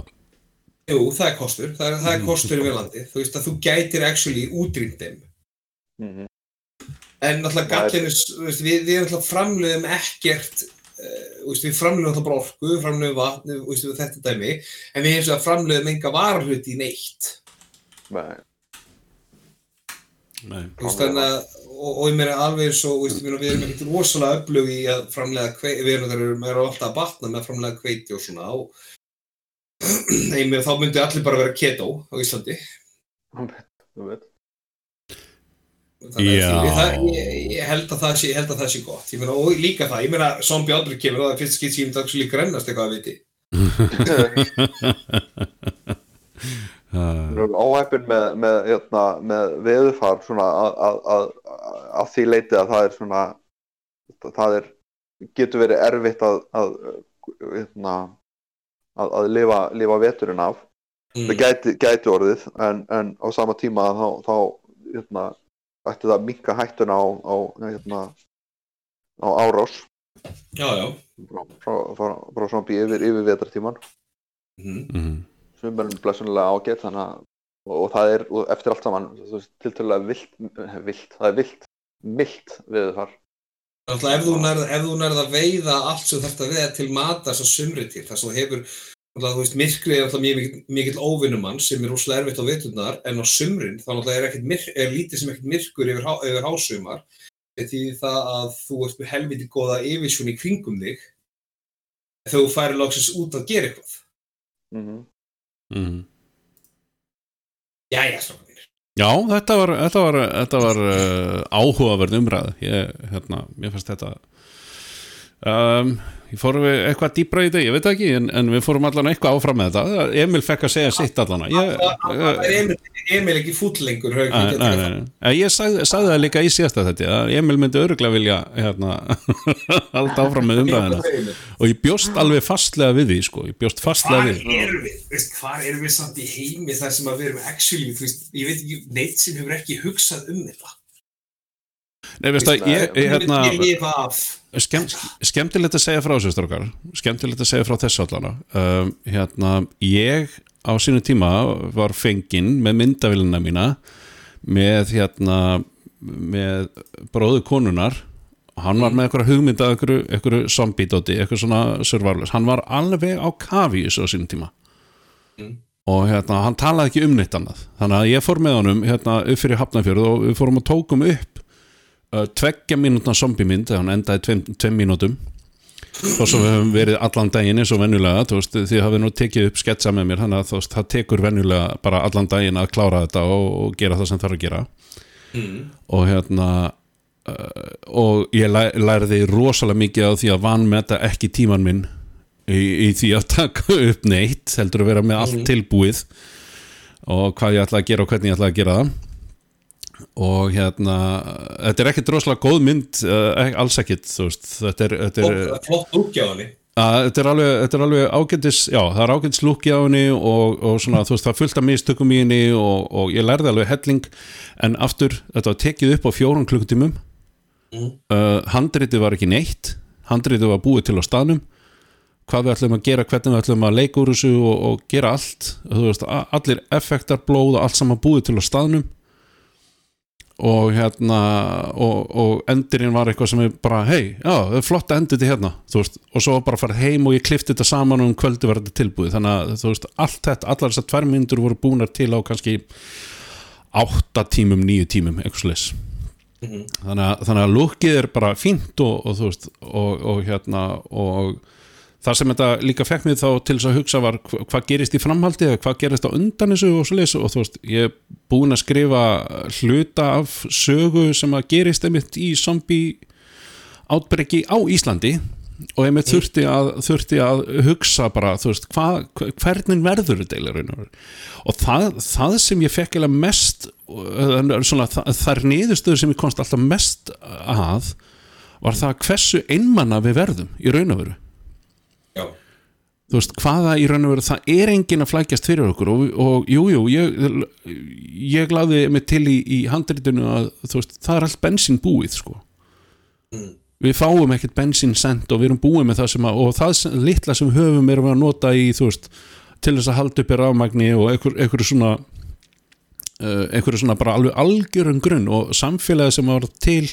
Jú, það er kostur. Það er, það er kostur við landið. Þú veist að þú gætir actually útrýmt þeim. mm En náttúrulega Það er- gallinu, við, við náttúrulega framleiðum ekkert, uh, veist, við framleiðum náttúrulega bara orku, við framleiðum vatn, veist, við þetta dæmi, en við eins og að framleiðum enga varahluti í neitt. Nei, Nei. Þú veist, þannig að, og, og ég meina alveg eins og, við erum ekkert rosalega öflug í að framleiða kveiti, við erum, erum, erum alltaf að batna með að framleiða kveiti og svona, og ég meina, þá myndi allir bara vera keto á Íslandi. ömmið Þannig að það, ég, ég, held að það sé, ég held að það sé gott. Ég meina, og líka það, ég meina, zombie outbreak kemur og það er fyrst skilt sem ég myndi actually grennast eitthvað að viti. Við erum óheppin með, með, hérna, með veðurfar svona að, að, að, að því leiti að það er svona það er, getur verið erfitt að að, hérna, að, að lifa, lifa veturinn af Mm. það gæti, gæti orðið en, en á sama tíma þá, þá hérna, ætti það minka hættuna á, á, hérna, á árás Já, já. frá, frá, frá, frá yfir, yfir vetartíman Mm. Mm. sumarinn blessunlega ágætt þannig að og, og það er og eftir allt saman tiltölulega vilt, vilt það er vilt, milt við þar þú nærð, ef þú nærð að veiða allt sem þarf að veiða til matas og sumri til, sem þú hefur, þú veist, myrkrið er náttúrulega mjög mikill, óvinnumann sem er rúslega erfitt á veturnar, en á sumrin er, ekkert myrk, er lítið sem ekkert myrkur yfir, yfir hásumar, því það að þú ert með helviti góða yfirsjón í kringum þig, þegar þú færi loksins út að gera eitthvað. mm -hmm. Mm. Jæja, strákar mínir. Já, þetta var, þetta var, þetta var uh, áhugaverð umræð ég, hérna, mér fannst þetta um, ég fórum við eitthvað dýbra í þetta, ég veit ekki en, en við fórum allan eitthvað áfram með þetta Emil fekk að segja sitt allan ég, Emil, Emil ekki fúll lengur, höfum Nei, við nei, getað nei, nei. Ég sagði, það líka í síðasta þetta að Emil myndi öruglega vilja hérna, halda áfram með umræðina og ég bjóst alveg fastlega við því sko. ég bjóst fastlega við því. erum við? Veist, hvar erum við samt í heimi þar sem að við erum actually, ég veit ekki, neitt sem hefur ekki hugsað um þetta. Nei, veist að ég, ég hérna, Gerir ég eitthvað af? skemm, skemmtilegt að segja frá þessu strókar skemmtilegt að segja frá þessu allana um, hérna, ég á sínu tíma var fenginn með myndavélina mína með hérna með bróðu konunar hann var með eitthvað hugmyndað eitthvað, zombie-dóti, eitthvað svona survivalist, hann var alveg á kafi í þessu á sínum tíma. Mm. og hérna, hann talaði ekki um neitt annað. Þannig að ég fór með honum hérna upp fyrir Hafnarfjörð og við fórum og tókum upp tveggja mínútna zombie-mynd þegar hann endaði tveim, tveim mínútum. Og svo við höfum verið allan daginn eins og venjulega, þú veist, þið hafið nú tekið upp sketsa með mér, þannig að veist, það tekur venjulega bara allan daginn að klára þetta og, og gera það sem þarf að gera. Mm. og hérna uh, og ég læ, lærði rosalega mikið á því að vanmeta ekki tíman minn í, í því að taka upp neitt heldur að vera með allt tilbúið og hvað ég ætla að gera og hvernig ég ætla að gera það og hérna þetta er ekkit rosalega góð mynd uh, alls veist þetta er, þetta er, Flott- Flott að, þetta er alveg, þetta er alveg ágætis já, það er ágætis lúki á henni og, og svona, þú veist, það af mistökum í henni og, og ég lærði alveg helling. En aftur, þetta var tekið upp á fjórun klukkutímum. Mm. uh, handritið var ekki neitt. Handritið var búið til á staðnum. Hvað við ætlum að gera, hvernig við ætlum að leika úr þessu og, og gera allt. Veist, allir effektar, blóð og allt saman búið til á staðnum og hérna og, og endurinn var eitthvað sem er bara hei, já, það er flott að enda þetta hérna veist, og svo bara að fara heim og ég klifti þetta saman og um kvöldi var þetta tilbúið. Þannig að þú veist, allt þetta, allar þessar tvær myndur voru búnar til á kannski átta tímum, níu tímum eitthvað slis þannig, að, þannig að lúkið er bara fínt og, og þú veist og, og hérna og það sem þetta líka fekk mig þá til þess að hugsa var hva- hvað gerist í framhaldi eða hvað gerist á undan þessu og svo og þú veist, ég er búin að skrifa hluta af sögu sem að gerist einmitt í zombie átbreyki á Íslandi. Og einmitt þurfti að, þurfti að hugsa bara, þú veist, hva, hvernig verður þetta eiginlega raun og það, það sem ég fekk eiginlega mest svona, það, er niðurstöður sem ég komst alltaf mest að var það hversu einmanna við verðum í raun og veru þú veist, hvaða í raun og veru það er enginn að flækjast fyrir okkur og, og jú, jú, ég, ég gláði mig til í, í handritinu að þú veist, það er allt bensin búið sko. Við fáum ekkert bensin sent og við erum búið með það sem að og það litla sem höfum erum við að nota í þú veist, til þess að halda upp í rafmagni og einhver, einhver svona uh, einhverju svona bara alveg algjörum grunn og samfélagi sem var til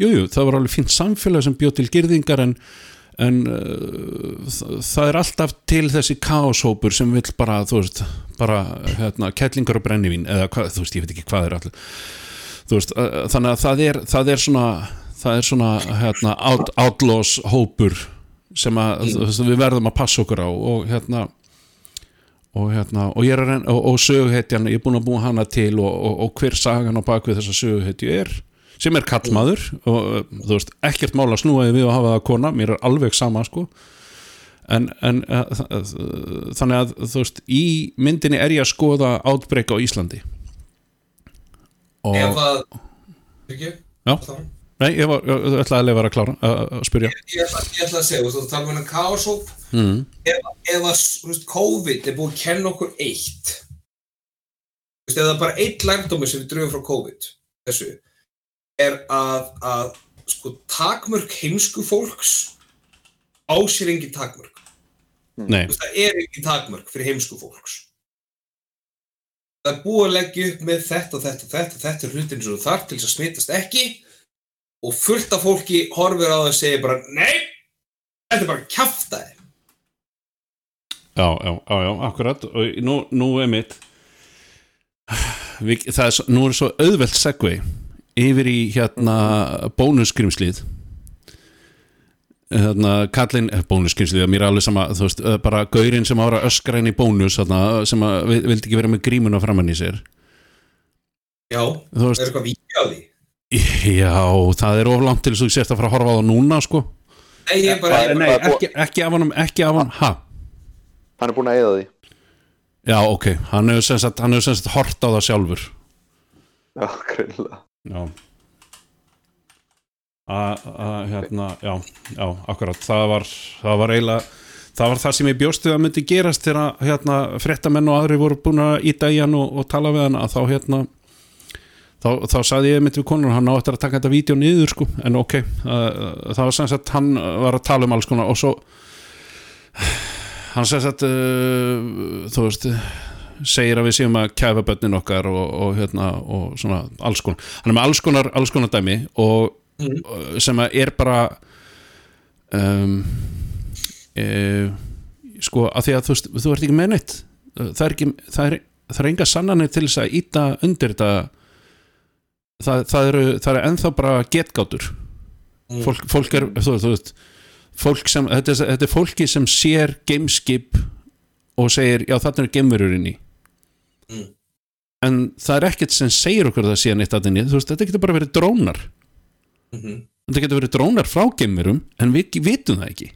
jújú, jú, það var alveg fínt samfélagi sem bjóð til girðingar en, en uh, það, er alltaf til þessi kaoshópur sem vill bara þú veist, bara hérna, kettlingar og brennivín eða hvað, þú veist, ég veit ekki hvað er allir. Þú veist, uh, þannig að það er, það er svona það er svona hérna, out, outlaws hópur sem að þú veist, við verðum að passa okkur á og hérna og hérna, og er og, og söguhetjan, ég er búin að búa hana til og, og, og hver sagan á bakvið þessa söguhetju er sem er kallmaður og uh, þú veist, ekkert mála snúaði við að hafa það kona, mér er alveg sama sko. En, en þ- uh, þannig að þú veist, í myndinni er ég að skoða átbreyka á Íslandi. Og ef að ekki, Já. Nei, ég var, ég ætlaði að lefa að klára að spyrja. Ég ætla, ég ætla að segja, þú tala um hennar kaosóp. Mm. ef, ef að þú veist, COVID er búið að kenna okkur eitt. Þú veist, ef það er bara eitt lærdómi sem við dröfum frá COVID þessu, er að, að sko, takmörk heimsku fólks á sér engin takmörk. Nei, Þú veist, það er engin takmörk fyrir heimsku fólks. Það er búið að leggja upp með þetta og þetta og þetta og þetta er hlutin sem þú þarf til þess að smitast ekki og fullt af fólki horfir á það og segir bara nei, þetta er bara kjaftaði já, já, já, já, akkurat. Og nú, nú er mitt við, það er, svo- nú er svo auðvelt segvei yfir í hérna bónusskrimslið. Hérna kallinn eh, bónusskrimslið, mér er alveg sama þú veist, eh, bara gaurinn sem ára öskra inn í bónus þarna, sem að, vil- vildi ekki vera með grímuna framann í sér. Já, þú það er eitthvað víkja á því? Já, það er of langt til þess að þú sért að fara að horfa á það núna sko. Nei, ég bara, ég Nei, bara búið- ekki, ekki af honum, ekki af honum, ha? Hann er búin að eyða því. Já, ok, hann hefur sem sagt, hann hefur sem sagt hort á það sjálfur. Já, greinlega Já. Að, hérna, já, já, akkurat. Það var, það var eiginlega það var það sem ég bjóst við að myndi gerast þegar hérna, fréttamenn og aðri voru búin að íta í hann og, og tala við hann að þá hérna þá, þá sagði ég mitt við konur hann á eftir að taka þetta vídeo niður sko, en ok uh, það var sem sagt, hann var að tala um alls konar og svo hann sem sagt uh, þú veist segir að við séum að kæfa börnin okkar og, og hérna og svona alls konar, hann er með alls konar, alls konar dæmi og mm. sem að er bara um, e, sko að því að þú, þú ert ekki með neitt. Það er ekki, það er, það er enga sannanir til þess að íta undir þetta. Það, það eru eru ennþá bara getgátur. Fólk, fólk er, þú, þú veist fólk sem, þetta, er- þetta er fólki sem sér gameskip og segir, já þarna er geimverur inn í en það er ekkert sem segir okkur að það sé neitt að inni, þú veist, þetta getur bara verið drónar. Mhm. þetta getur verið drónar frá geimverum en við vitum það ekki.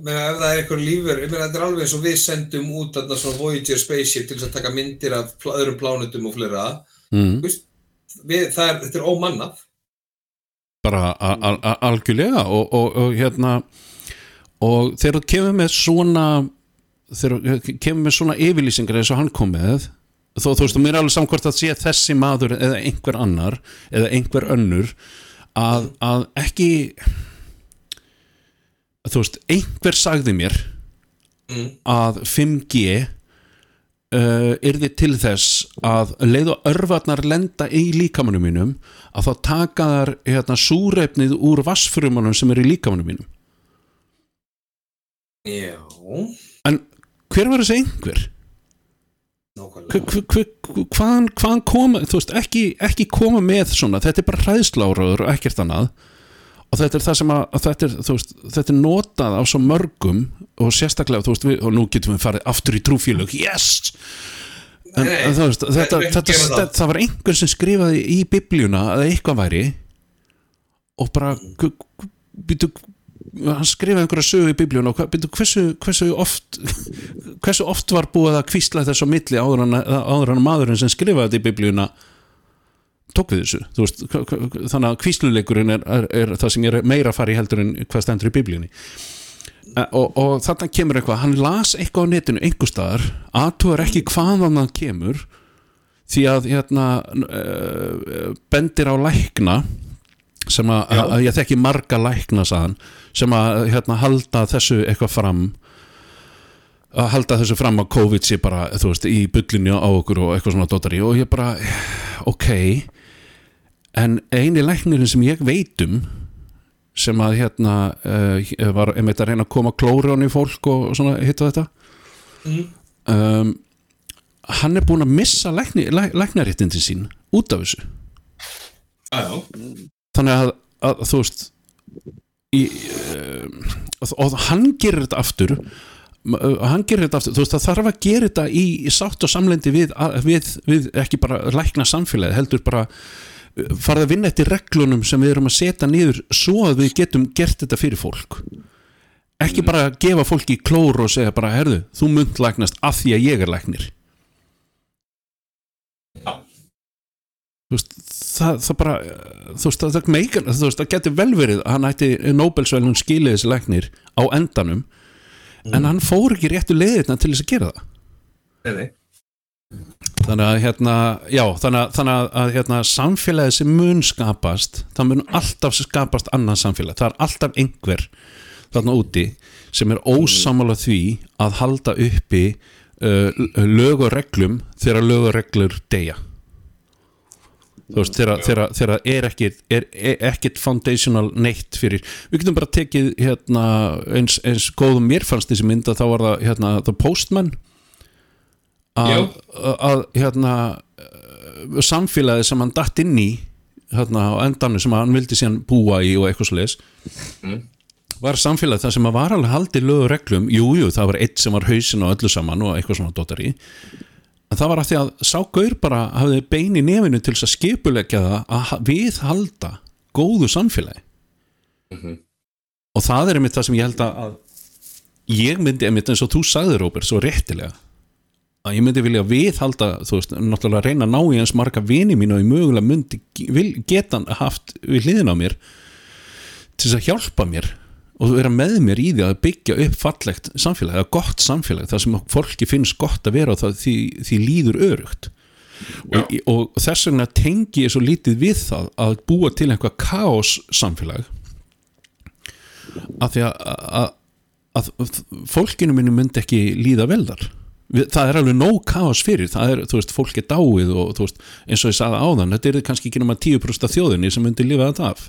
Meina, ef það er eitthvað lífur, ég meina, þetta er alveg eins og við sendum út þarna svona Voyager Spaceship til að taka myndir af pl- öðrum plánutum og fleira. Mm. Veist, við, er, þetta er ómannað. Bara algjörlega og, og, og hérna og þegar þú kemur með svona þegar kemur með svona yfirlýsingar eins og hann kom með þó þú veist, og mér er alveg samkvæmt að sé þessi maður eða einhver annar eða einhver önnur að, að ekki þú veist, einhver sagði mér Mm. að 5G uh, yrði til þess að leið og örvarnar lenda í líkamannum mínum að þá taka þar hérna, súreifnið úr vassfrumunum sem er í líkamannum mínum Já, en hver var þessi einhver? Hva- hva- hva- hvaðan, hvaðan koma þú veist, ekki, ekki koma með svona þetta er bara hræðsláraður og ekkert annað. Og þetta er það sem að, þetta, er, veist, þetta er notað á svo mörgum og sérstaklega, þú veist, við, og nú getum við farið aftur í trúfélög, yes! En, Nei, en þú veist, þetta, þetta, þetta, það. var einhver sem skrifaði í biblíuna að eitthvað væri. Og bara býtu hann skrifaði einhverja sögu í biblíuna og hversu, hversu oft hversu oft var búið að kvísla þess á milli áður en, áður en maðurinn sem skrifaði þetta í biblíuna tók við þessu? Veist, þannig að kvísluleikurinn er, er, er það sem er meira í heldur en hvað stendur í biblíunni. Eh, og, og þarna kemur eitthvað hann las eitthvað á netinu einhver staðar aðtúar ekki hvaðan það kemur því að hérna uh, bendir á lækna sem að, að ég þekki marga lækna saðan, sem að hérna, halda þessu eitthvað fram að halda þessu fram að COVID sé bara, þú veist, í bullinu á okkur og eitthvað svona dótari og ég bara ok en eini læknirinn sem ég veit um sem að hérna uh, var einmitt að reyna að koma klóri í fólk og, svona hitta þetta Mhm. um, hann er búin að missa lækni, læk, læknaréttindin sín út af þessu Já, já. Þannig að, að þú veist í, uh, og, hann gerir þetta aftur uh, hann gerir þetta aftur þú veist það þarf að gera þetta í, í sátt og samlendi við, við, við ekki bara lækna samfélagi heldur bara uh, farið að vinna eftir reglunum sem við erum að setja niður svo að við getum gert þetta fyrir fólk. Ekki bara að gefa fólki klór og segja bara herðu, þú munt læknast af því að ég er læknir Já. þú veist, það, það bara þú veist, það, meikar, þú veist, það getur vel verið að hann ætti Nobelsvelun skilið þessi læknir á endanum en hann fór ekki réttu leiðirna til þess að gera það. Nei, nei. þannig að hérna, já, þannig að, þannig að, að hérna, samfélagið sem mun skapast það mun alltaf skapast annað samfélag, það er alltaf einhver þarna úti sem er ósamála því að halda uppi uh, lög og reglum þegar lög og reglur deyja þú veist, þegar, er ekkit er, er ekkit foundational neitt fyrir, við getum bara tekið hérna, eins, eins góðum mér fannst þessi mynd að þá var það hérna, The Postman. Að, að hérna samfélagið sem hann datt inn í hérna á endanum sem hann vildi síðan búa í og eitthvað leis Mm. var samfélagið það sem að var alveg haldið lög og reglum, jújú, jú, það var eitt sem var hausin og öllu saman og eitthvað svona dótari en það var að því að sá gaur bara hafði bein í nefinu til þess að skipulegja það að ha- viðhalda góðu samfélagi. Og það er einmitt það sem ég held að ég myndi einmitt eins og þú sagði Róbert svo réttilega að ég myndi vilja viðhalda þú veist, náttúrulega reyna að ná í eins marga vini mín og ég mögulega myndi vil, geta haft við hliðin á mér til þess að hjálpa mér og vera með mér í því að byggja upp fallegt samfélag, eða gott samfélag það sem fólki finnst gott að vera og það, því, því líður örugt. Og, og þess vegna tengi ég svo lítið við það að búa til einhvað kaos samfélag. Af því að, að, að fólkinu mínu myndi ekki líða vel þar. Við- það er alveg nóg kaos fyrir það er, þú veist, fólk er dáið og þú veist, eins og ég sagði áðan, þetta er kannski ekki nema 10% af þjóðinni sem myndi lifa þetta af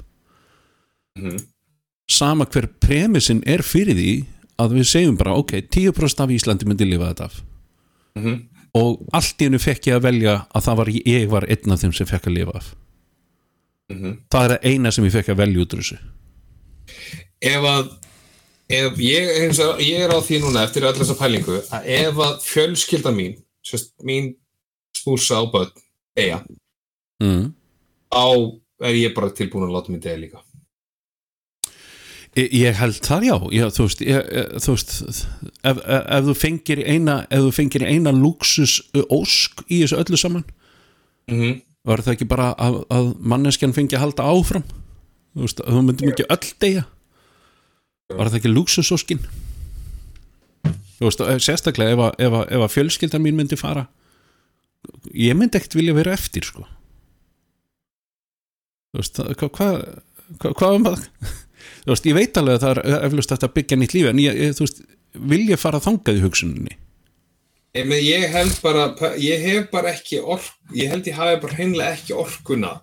sama hver premissin er fyrir því að við segjum bara, ok, 10% af Íslandi myndi lifa þetta af Mhm. og allt í hennu fekk ég að velja að það var ég var einn af þeim sem fekk að lifa af Mhm. það er það eina sem ég fekk að velja út úr þessu ef að ef ég, og, ég er á því núna eftir öll þessa pælingu að ef að fjölskylda mín sérst, mín spúsa á börn eiga, mm. á er ég bara tilbúin að láta mig dega líka Ég, held það já, já þú veist, ég, þú veist ef, ef, ef þú fengir eina ef þú fengir eina luxus ósk í þessu öllu saman mm -hmm. var það ekki bara að, að manneskjan fengi að halda áfram? Þú veist, þú myndum ekki öll deyja. Var það ekki luxusóskin þú veist, og sérstaklega ef að, ef að, að fjölskyldan mín myndi fara ég myndi ekkert vilja vera eftir sko. Þú veist, hvað hvað hva, hva, hva, þú veist, ég veit alveg að það er eflust að byggja nýtt lífi en ég, þú veist, vil ég fara þangað í hugsuninni? Ég, ég held bara, ég hef bara ekki ork, ég held ég hafi bara hreinlega ekki orkuna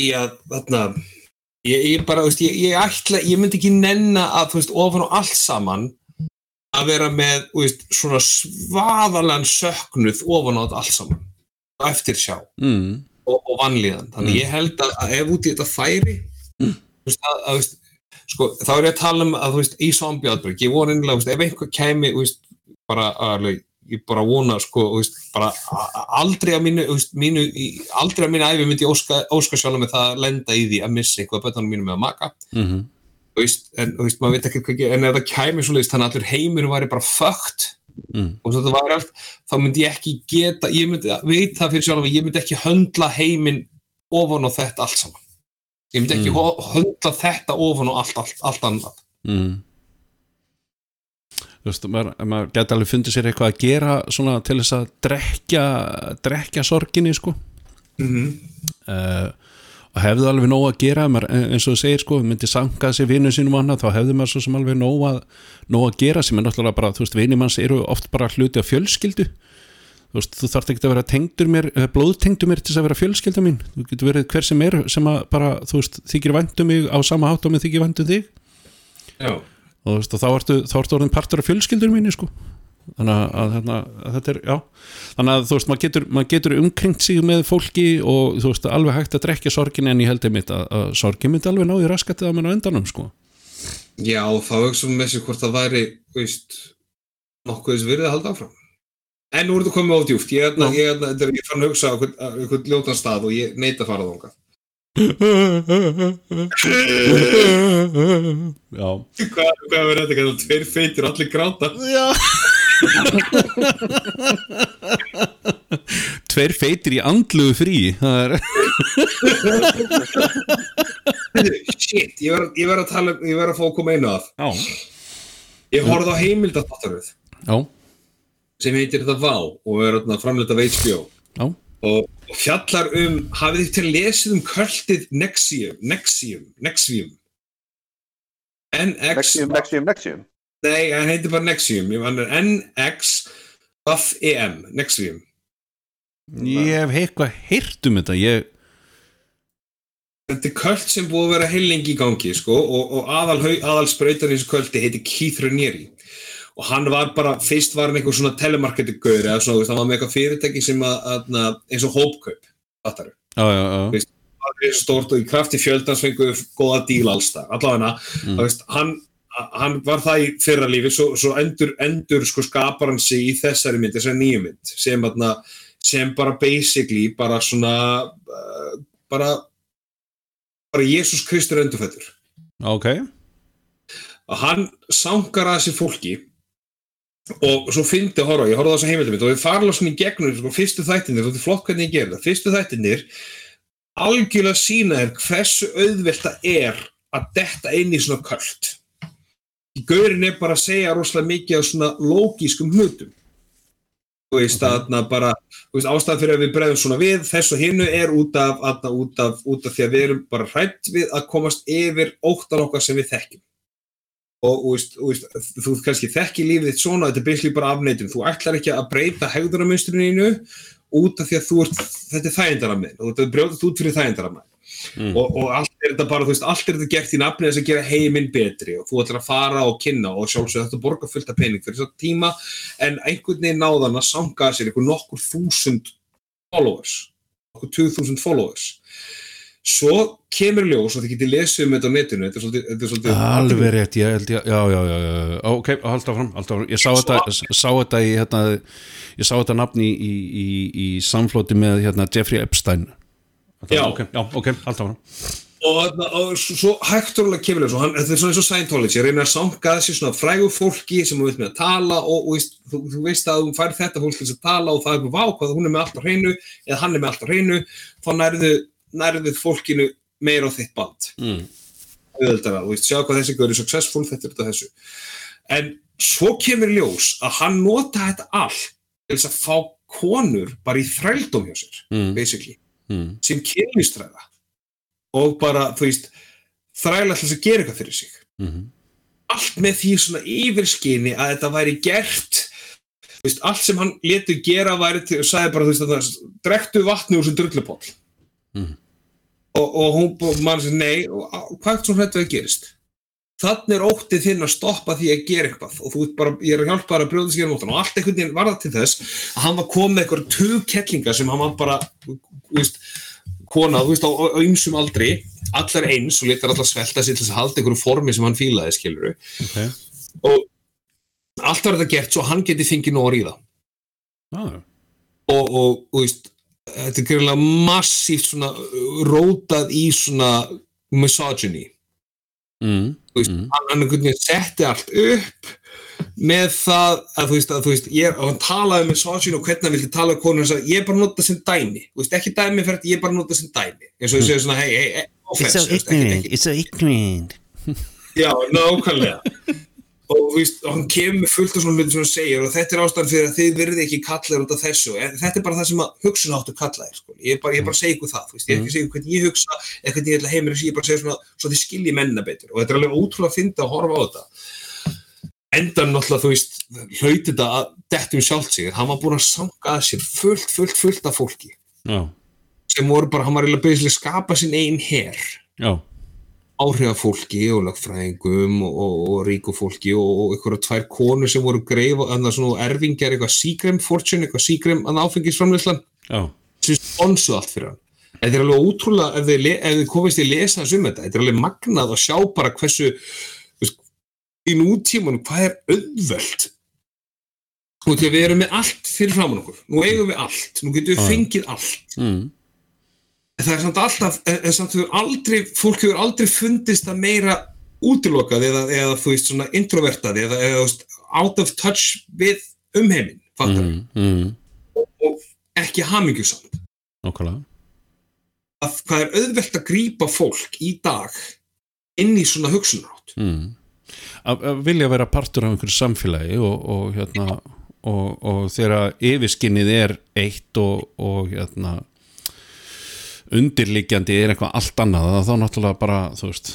í að, þarna, ég, ég bara, þú veist, ég, ég ætla, ég myndi ekki nenna að, þú veist, ofan og allt saman að vera með, þú veist, svona svaðalan söknuð ofan á þetta allt saman, eftir sjá mm. og, og vanlíðan, þannig ég held að, að ef út í þetta færi, þú veist, að, að, veist, sko, þá er ég að tala um að, þú veist, í zombie outbreak, ég voru einlega, veist, ef einhver kæmi, þú veist, bara alveg, ég bara vona sko, veist, bara aldrei að mínu, veist, mínu í- aldrei að mínu æfi myndi ég óska, óska sjálf með það að lenda í því að missa eitthvað bönnum mínu með að maka. Mm þú veist, en veist, maður veit ekki hvað en ef það kæmi svo leiðist, þannig að allur heimur væri bara fucked Mm. og þetta væri allt, þá myndi ég ekki geta ég myndi, veit það fyrir sjálf ég myndi ekki höndla heiminn ofan á þetta allt saman ég myndi ekki Mm. höndla þetta ofan á allt, allt, allt annað Mm. Þú veist, maður, maður geti alveg fundið sér eitthvað að gera svona til þess að drekja drekja sorginni sko mm -hmm. uh, og hefðu alveg nóg að gera maður, eins og þú segir sko, myndi sangað sér vinnu sínum og annað, þá hefðu maður svo sem alveg nóg að, nóg að gera sem er náttúrulega bara, þú veist, vinni manns eru oft bara hluti af fjölskyldu þú veist, þú þarft ekki að vera tengdur mér blóðtengdur mér til þess að vera fjölskylda mín. Þú getur verið hver sem er sem að bara, þú veist, þykir væntum mig á sama hátt og mig þykir væntum þig. Já, og þú veist, og þá ertu, þá ertu orðin partur af fjölskyldur mínu sko. Þannig að, að, hérna, að þetta er, já. Þannig að þú veist, maður getur, maður getur umkringt sig með fólki og þú veist, alveg hægt að drekja sorgin en ég held einmitt að, að sorgin myndi alveg náði raskatið á menn á endanum sko. Já þá hugsa með sér hvort það væri veist, nokkuð þess virðið að halda áfram en nú er þetta komið ódjúft ég, ég, ég, ég, ég fann að hugsa á einhvern, á ljótan stað og ég neita að fara þangað. Já. Hvað, hvað er þetta? Hvað er tveir feitir og allir gráta? Já. Tveir feitir í andlugu frí það er Shit, ég verð að tala, um- að fá að koma einu að. Já, Ég horfði á heimildatáttaröð já, sem heitir þetta Vá og er þarna framleitt af HBO já. Og og fjallar um, hafið þið til að lesið um kvöldið Nexium, Nexium, Nexium. NX, Nexium, Nexium, Nexium. Nei, hann heitir bara Nexium, ég hann er NX Buff EM, Nexium. Ég hef eitthvað heyrt um þetta ég, Þetta er kvöld sem búið að vera heilengi í gangi sko, og, og aðal, aðal sprautan í þessu kvöldi heiti Keith Raniere og hann var bara, fyrst var hann eitthvað svona telemarketing-gaur eða svona, hann var með eitthvað fyrirtæki sem að, að, að eins og hópkaup fattaru, Já, já, já. Veist- það svo stórt og í krafti fjöldans fengu góða díl alls þar, allavega Mm. veist, hann, hann var það í fyrra lífi, svo, svo endur, endur sko skapar hann sig í þessari mynd þessari nýju mynd, sem, atna, sem bara basically, bara svona uh, bara bara Jésús Kristur endurfættur Ok, að hann sangar að sér fólki og svo fyndi að horfa, ég horfði á þessa heimildamind og við alveg svona í gegnum sko, fyrstu þættinir, þetta er flott hvernig ég gerir það. Fyrstu þættinir algjörlega sína þér hversu auðvelt það er að detta inn í svona köld í gaurin er bara að segja rosalega mikið af svona lógískum hlutum. Þú veist að okay. bara þú veist, ástæðan fyrir að við bregðum svona við þess og hinnu er út af, atna, út, af, út af því að við erum bara hrætt við að komast yfir óttan okkar sem við þekkjum og þú veist, þú, kannski þekki lífið þitt svona, þetta er basically bara afneitum þú ætlar ekki að breyta hegðunarmynstruninu út af því að þú ert þetta er þægindaramið, þú ert að brjóta þetta út fyrir þægindaramið mm. og, og allt er þetta bara, þú veist, allt er þetta gert í nafni þess að gera heiminn betri. Og þú ætlar að fara og kynna og sjálfsög þetta borga fullt af pening fyrir þess tíma. En einhvern veginn náðan að sanga sér einhver nokkur þúsund followers. Nokkur 2000 followers svo kemur ljós og þið getið lesið um þetta á netinu þetta er svolítið, þetta er svolítið alveg rétt ég held ég, já, já, já, já, ok, halda fram, halda fram ég sá þetta, sá þetta í hérna, ég sá þetta nafni í, í, í, í samflóti með hérna Jeffrey Epstein. Já. ok, já, ok, halda fram og, þarna- og svo, svo hægt og alveg kemur ljós og hann, þetta er svona eins og Scientology reynir að sanga þessi svona frægu fólki sem þú veit með að tala og, og veist, þú, þú veist að þú fær þetta fólk til að tala og það er bara vá hvað hún er með allt á hreinu eða hann er með allt á hreinu þá nærðu, nærðu fólkinu meira á þitt band mm. auðvöldara, þú veist, sjá hvað þessi er successful, þetta er þetta þessu en svo kemur ljós að hann nota þetta allt til þess að fá konur bara í þrældum hjá sér Mm. basically, Mm. sem kynlistræða og bara, þú veist þræla til þess að gera eitthvað fyrir sig Mhm. allt með því svona yfirskinni að þetta væri gert allt sem hann letur gera væri til og sagði bara, þú veist, drektu vatni úr sem drullupóll Mhm. og, og hún, mann sem nei hvað er svo hrættu að gerist? Þannig er óttið þinn að stoppa því að gera eitthvað. Og þú ert bara, ég er að hjálpa þér að brjóða sér og allt einhvern veginn var það til þess að hann var komið eitthvað tugkettlinga sem hann var bara þú veist, kona, þú veist, á, ymsum aldri allar eins og letar allar svelta sér til þess að halda einhverju formi sem hann fílaði, skilur ok. Og allt var þetta gert svo hann geti fengið nóg að ríða. Ah, og, og, og veist, þetta er greiðlega massíft svona rótað í svona misogyny. Mm, Þú veist, Mm. hann, setti allt upp með það að þú veist, að, þú veist ég, er- hann talaði með misogyny og hvernig hann vildi tala um konur og ég er bara að nota sem dæmi. Þú veist, ekki dæmi fyrir þetta, ég er bara að nota sem dæmi. Eins og ég segja svona, hei, hei, hei offense, veist, ekkert- ekkert- it's so ignorant. Já, nákvæmlega og og hann kemur fullt af svona hluti sem hann segir og þetta er ástæðan fyrir að þið verði ekki kallar út af þessu, en þetta er bara það sem að hugsunáttu kalla er, sko, ég er bara, bara að segja ykkur það, veist, ég er ekki segja ykkur hvernig ég hugsa eða hvernig ég ætla heimir þessu, ég er bara segja svona svo þið skilji mennina betur. Og þetta er alveg ótrúlega að finna að horfa á þetta. Endan náttúrulega, þú veist hlauti þetta að dettum sjálft sig. Hann var búin að sanga að sér fullt, fullt, fullt af fólki. Já, sem voru bara, hann var áhrifafólki og lagfræðingum og, og, og ríku fólki og, og einhverja tvær konur sem voru greif og annað svona erfingjar eitthvað Seagram Fortune, eitthvað Seagram að áfengisframleyslan já, sem sponsuð allt fyrir hann. Þetta er alveg ótrúlega, ef þið, ef þið komist í lesa þess um þetta, þetta er alveg magnað að sjá bara hversu veist, í nútímanum, hvað er auðvöld og því að við erum með allt fyrir framann okkur, nú eigum við allt. Nú getum við fengið allt. Mm, það er samt alltaf, en samt hefur aldrei, fólk hefur aldrei fundist að meira útilokað eða, eða þú veist svona introvertað eða, eða þú veist, out of touch við umheiminn, fattar mm, mm, og ekki hamingjusamt. nákvæmlega Að hvað er auðvelt að grípa fólk í dag inn í svona hugsunarátt. mm. að, að vilja vera partur af einhverju samfélagi og, og hérna og, og þegar yfirskinnið er eitt og, og hérna undirliggjandi er eitthvað allt annað þá náttúrulega bara þú veist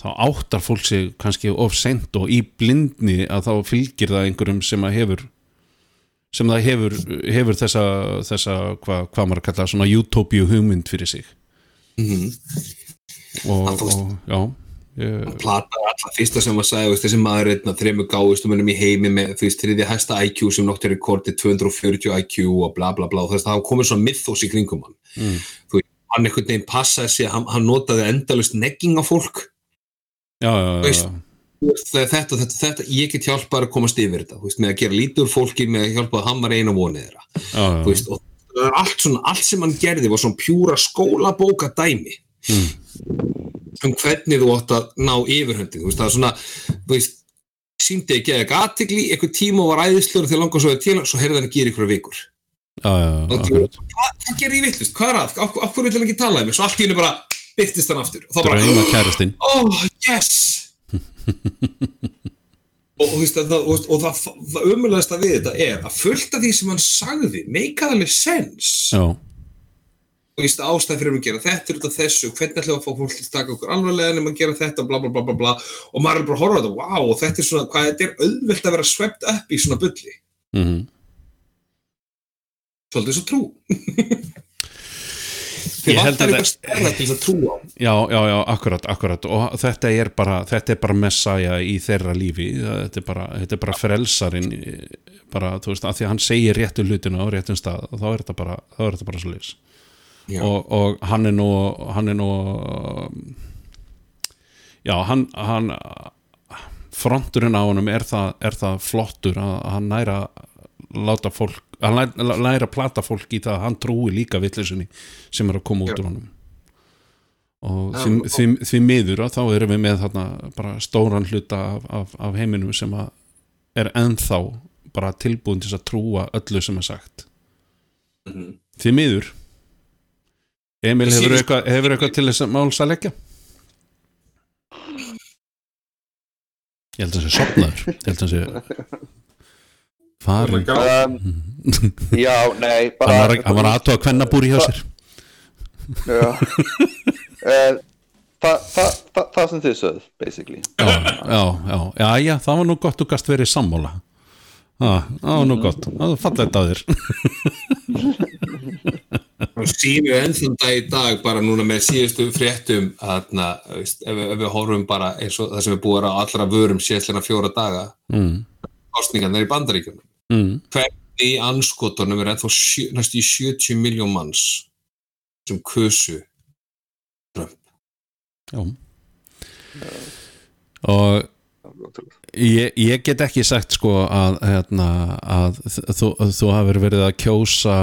þá áttar fólk sig kannski of sent og í blindni að þá fylgir það einhverjum sem að hefur sem það hefur, hefur þessa, þessa hvað hva maður kalla svona utopíu hugmynd fyrir sig Mm og, Að þú veist- og já ég, Plata er alltaf fyrsta sem að sagði, þessi maður er einn af þremur gáðustum ennum í heimi með, veist, þriðja hæsta IQ sem nokkur er rekordið 240 IQ og bla bla bla og þess að það komið svona mythos í kringum hann. Mm. Þú veist, hann einhvern veginn passaði sig, hann, hann notaði endalust negging á fólk. Já, já, Veist- þegar þetta, þetta, þetta, ég get hjálpað að komast yfir þetta, veist, með að gera lítur fólki með að hjálpa að hamar einu vonið þeirra veist, og allt svona, allt sem hann gerði var svona pjúra skólabóka dæmi um hvernig þú átt að ná veist, það er svona þú veist, síndi ekki eða aðtikli eitthvað tíma var æðislur þegar langar svo til svo heyrði hann að gera ykkur vikur já, já, akkurat. hvað, gerir ég vittlust, hvað er að, af, af hverju vil hann ekki tala um mig, svo allt í henni bara byrtist hann aftur. Og þá bara, drauma kærastinn. Oh yes! Og, og, veist, það, og, og það, það umöðlegast að við þetta er að fullt af því sem hann sagði meikaði alveg sens já, og veist, ástæð fyrir að gera þetta út af þessu hvernig ætlum við að fá fólk til að taka okkur alvarlega nema að gera þetta bla bla bla bla bla. Og maður er bara að horfa þetta, wow, og þetta er svona hvað þetta er auðvelt að vera svept upp í svona bulli. Mm svolítið svo trú. Þið vantar að eitthvað stærra til þess að trú á. Já, já, já, akkurat, akkurat. Og þetta er bara, þetta er bara messaja í þeirra lífi, þetta er bara, þetta er bara frelsarin bara, þú veist, að því að hann segir réttu hlutina á réttum stað þá er þetta bara, þá er þetta bara svo Já. og, og hann er nú hann er nú já, hann, hann fronturinn á honum er það, er það flottur að hann næra láta fólk, hann læra, að plata fólk í það að hann trúi líka villisunni sem er að koma út úr honum. Og því, og- því, því miður þá erum við með þarna bara stóran hluta af, af, af heiminum sem að er ennþá bara tilbúin til að trúa öllu sem er sagt. Mhm. því miður. Emil, hefur eitthvað, hefur eitthvað til þess að máls að leggja? Ég held að það sé sopnaður Ég held að það sé farin. Um, Já, nei Hann bara, var, hann var aðtóa kvennabúri hjá sér. Já. Uh, það, það, það, það sem þið sögð basically. Já, já, já, já, já, það var nú gott þú gast verið sammála. Það, það var nú gott, það var fallegt að þér. Og sínu ennþann dag í dag bara núna með síðustu fréttum þarna, veist, ef, við- ef við horfum bara eins og það sem við búum á allra vörum síðastlega fjóra daga mm, kostningarnir í bandaríkjunum mm, hvernig í anskotunum er ennþá sjö, næstu í 70 miljón manns sem kusu Trump? Já. Og Ég, ég get ekki sagt sko að, hérna, að þú, þú hafur verið að kjósa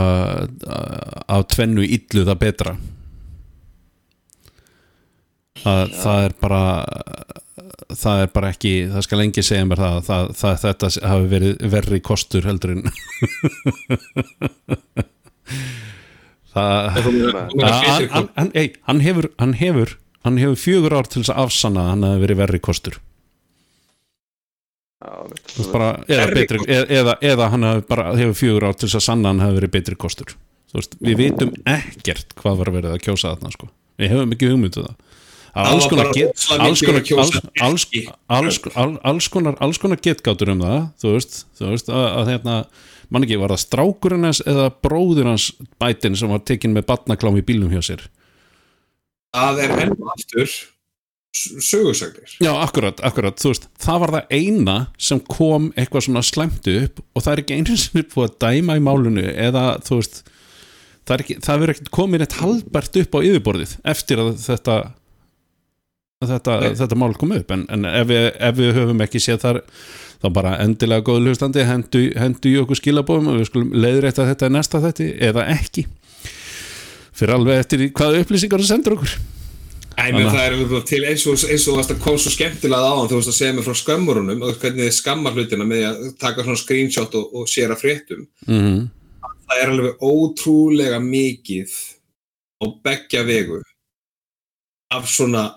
uh, af tvennu illu það betra. Það, það er bara það er bara ekki það skal engi segja mér það, það, það þetta hafi verið verri kostur heldur en það hann, hann, ei, hann hefur hann hefur, hann hefur fjögur ár til þess að afsanna að hann hafi verið verri kostur. Bara, eða, betri, eða, eða, eða hann hefur bara hefur fjögur ár til þess að sanna hann hefur verið betri kostur. Veist, við vitum ekkert hvað var verið að kjósa þarna sko. við hefum ekki hugmyndu það Það er Það alls konar alls konar- getgátur um það þú veist, þú veist að, að hérna mann ekki, var það strákurinn hans eða bróður hans bætin sem var tekinn með batnaklám í bílnum hjá sér? Það er enn og aftur s- sögusagnir Já, akkurat, akkurat, þú veist, það var það eina sem kom eitthvað svona slæmtu upp og það er ekki einu sinni búið að dæma í málunu eða, þú veist það, er verður ekkert komin eitt halbært upp á yfirborðið eftir að þetta þetta, þetta mál kom upp en, en ef, við, ef við höfum ekki séð þar þá bara endilega góð hlustandi hendu, hendu í okkur skilabóðum og við skulum leiður að þetta er næsta þetta eða ekki. Fyrir alveg eftir hvaða upplýsingar það sendur okkur. Æ, menn, það er til eins og, eins og það kom svo skemmtilega á hann þú veist að segja mig frá skömmurunum og hvernig þið skammar hlutina með að taka svona screenshot og, og sér að fréttum. Mm -hmm. það er alveg ótrúlega mikið á beggja vegu af svona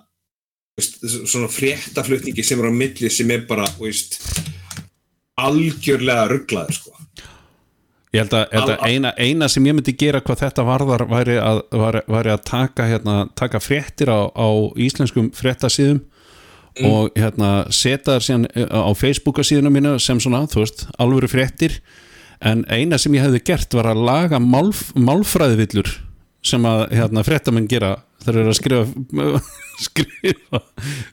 veist, svona fréttaflutningi sem er á milli sem er bara veist, algjörlega rugglaður sko. Ég held að, held að eina, eina sem ég myndi gera hvað þetta varðar væri að, væri, væri að taka, hérna, taka fréttir á, á íslenskum fréttasíðum og hérna, setja þær síðan eh, á Facebookasíðuna mína sem svona, þú veist, alvöru fréttir en eina sem ég hefði gert var að laga málf, málfræðivillur sem að hérna, fréttamenn gera þeir eru að skrifa skrifa,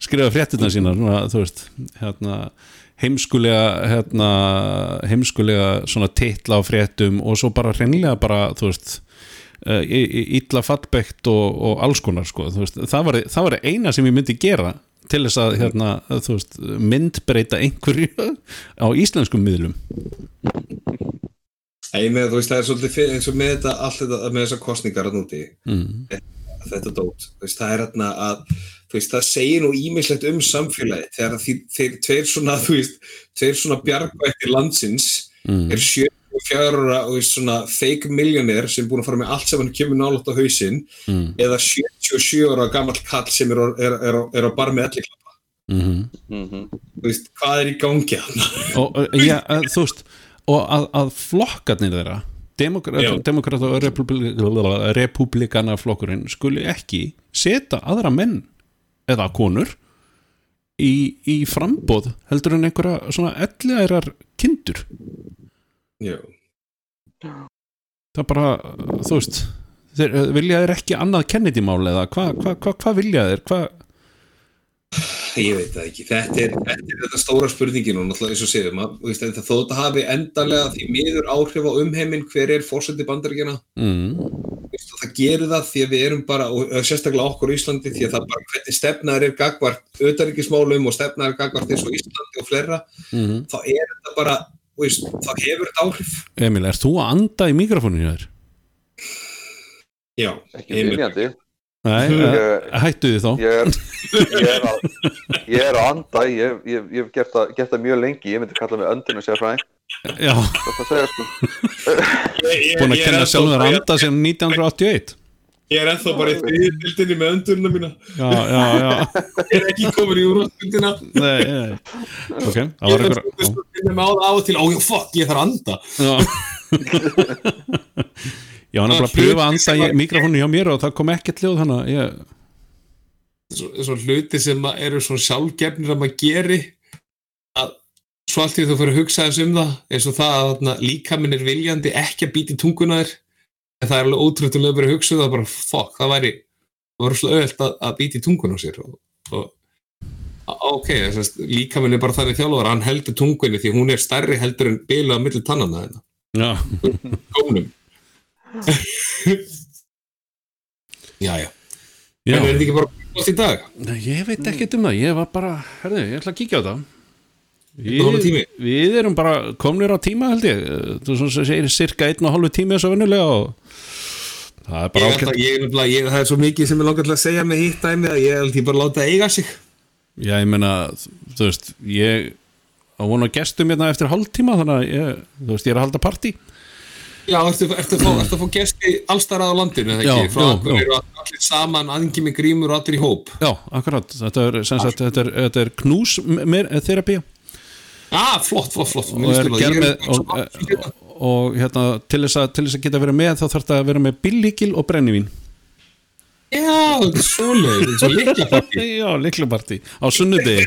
skrifa fréttina sína svona, þú veist, hérna heimskulega hérna, heimskulega svona titla á fréttum og svo bara hreinlega bara þú veist uh, illa fallbekt og, og alls konar sko, þú veist, það var, það var eina sem ég myndi gera til þess að hérna, þú veist, myndbreyta einhverju á íslenskum miðlum Æ, með, veist, það er svolítið fyrir, eins og með þetta allt þetta með þessar kostningar að núti mm. Þetta dót, þú veist, það er hérna að veist, það segir nú ímislegt um samfélagi þegar því, þeir tveir svona veist, tveir svona bjargvættir landsins Mm. er 74 ára og veist, svona fake millionaire sem er búin að fara með allt sem hann kemur nálátt á hausinn Mm. eða 77 ára gamall kall sem er, er, er, er á bar með elliklappa Mm Mhm. þú veist, hvað er í gangi hann og uh, þú veist og að, að flokkarnir þeirra demokrat, Já. demokrat og republik, republikana flokkurinn skuli ekki setja aðra menn eða konur í, í frambóð heldur en einhverja svona elliðærar kindur Já. það er bara, þú veist þeir, uh, vilja þeir ekki annað kennitýmál eða hvað hva, hva, hva vilja þeir hvað Ég veit það ekki, þetta er, þetta er þetta stóra spurningin og náttúrulega eins og séðum að þú veist, þetta þó þetta hafi endanlega því miður áhrif á umheiminn hver er fórseti bandaríkjana mm, það gerir það því að við erum bara og og sérstaklega okkur í Íslandi því að það bara hvernig stefnaður er gagvart auðaríkismálum og stefnaður er gagvart eins og Íslandi og fleira mm. þá er þetta bara, þú veist, þá hefur þetta áhrif Emil, er þú að anda í mikrofóninu þér? Já, ekki Emil. viljandi Nei, Ég- uh, hættu því þá ég er, ég er, að, ég er að anda ég, ég, ég hef gert það, gert það mjög lengi ég myndi kalla mig öndinu sérfræðing Já, sko búin að er kenna ennþá sjálfur að bara- anda sem 1981 Ég er ennþá bara í þriðbildinni með öndurna mína Já, já, já Ég er ekki komin í úrvarsbildina Nei, nei. Ok, það Ég var er einhver sko með á það á og til, ó já, fuck, ég þarf að anda Já Já, hann er bara að pröfa að anda mikrofónu hjá mér og það kom ekkert hljóð þannig að ég svo, svo hluti sem að eru svona sjálfgefnir að maður geri að svo allt í þú fyrir að hugsa þess um það eins og það að líkaminn er viljandi ekki að býti tunguna þér en það er alveg ótrúttulega að vera að hugsa um það bara fokk, það væri svo öðvöld að, að býti tunguna á sér og, og ok, að líkaminn er bara þannig þjálfur hann heldur tungunni því hún er stærri heldur en bilu á milli tannana þennan Já, já, já, en er þetta ekki bara gott í dag? Nei, ég veit ekkert um það, ég var bara herðu, ég ætla að kíkja á það. Við, við erum bara komnir á tíma held ég. Þú segir cirka einn og hálfu tími þess að vinnulega og það er bara ákveð það er svo mikið sem ég langar til að segja með hitt dæmi að ég held ég bara láta eiga sig. Já, ég meina, þú veist, ég á vona gestum hérna eftir hálftíma þannig að ég, þú veist, ég er að halda partí Já, ertu, að fá, ertu að fá gesti allstarað á landinu, eða Já, ekki? Frá jú, okkur jú. eru allir saman, aðingi með grímur og allir í hóp. Já, akkurat, þetta er, sagt, þetta er, þetta er knús mér þerapía Ah, flott, flott, flott. og með og, og, og hérna, til þess, að, til þess að geta verið með þá þarf þetta að vera með billíkil og brennivín Já, þetta er svoleið, þetta er svo líkla partí. Já, líklu partí, á sunnudegi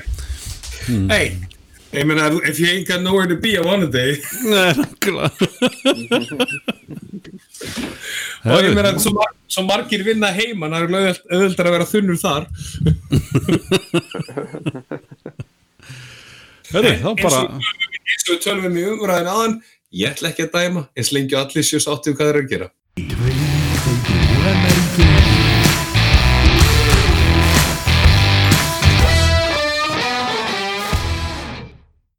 Hey, ég meina, if you ain't got nowhere to be on a day, Nei, nákvæmlega og ég meina, svo, mar svo margir vinna heima, það er auðveldar að vera þunnur þar. Hörru, þá bara eins og við tölum við í umræðin aðan, ég ætla ekki að dæma, eins lengi og allir sjós áttu hvað þeir eru að gera.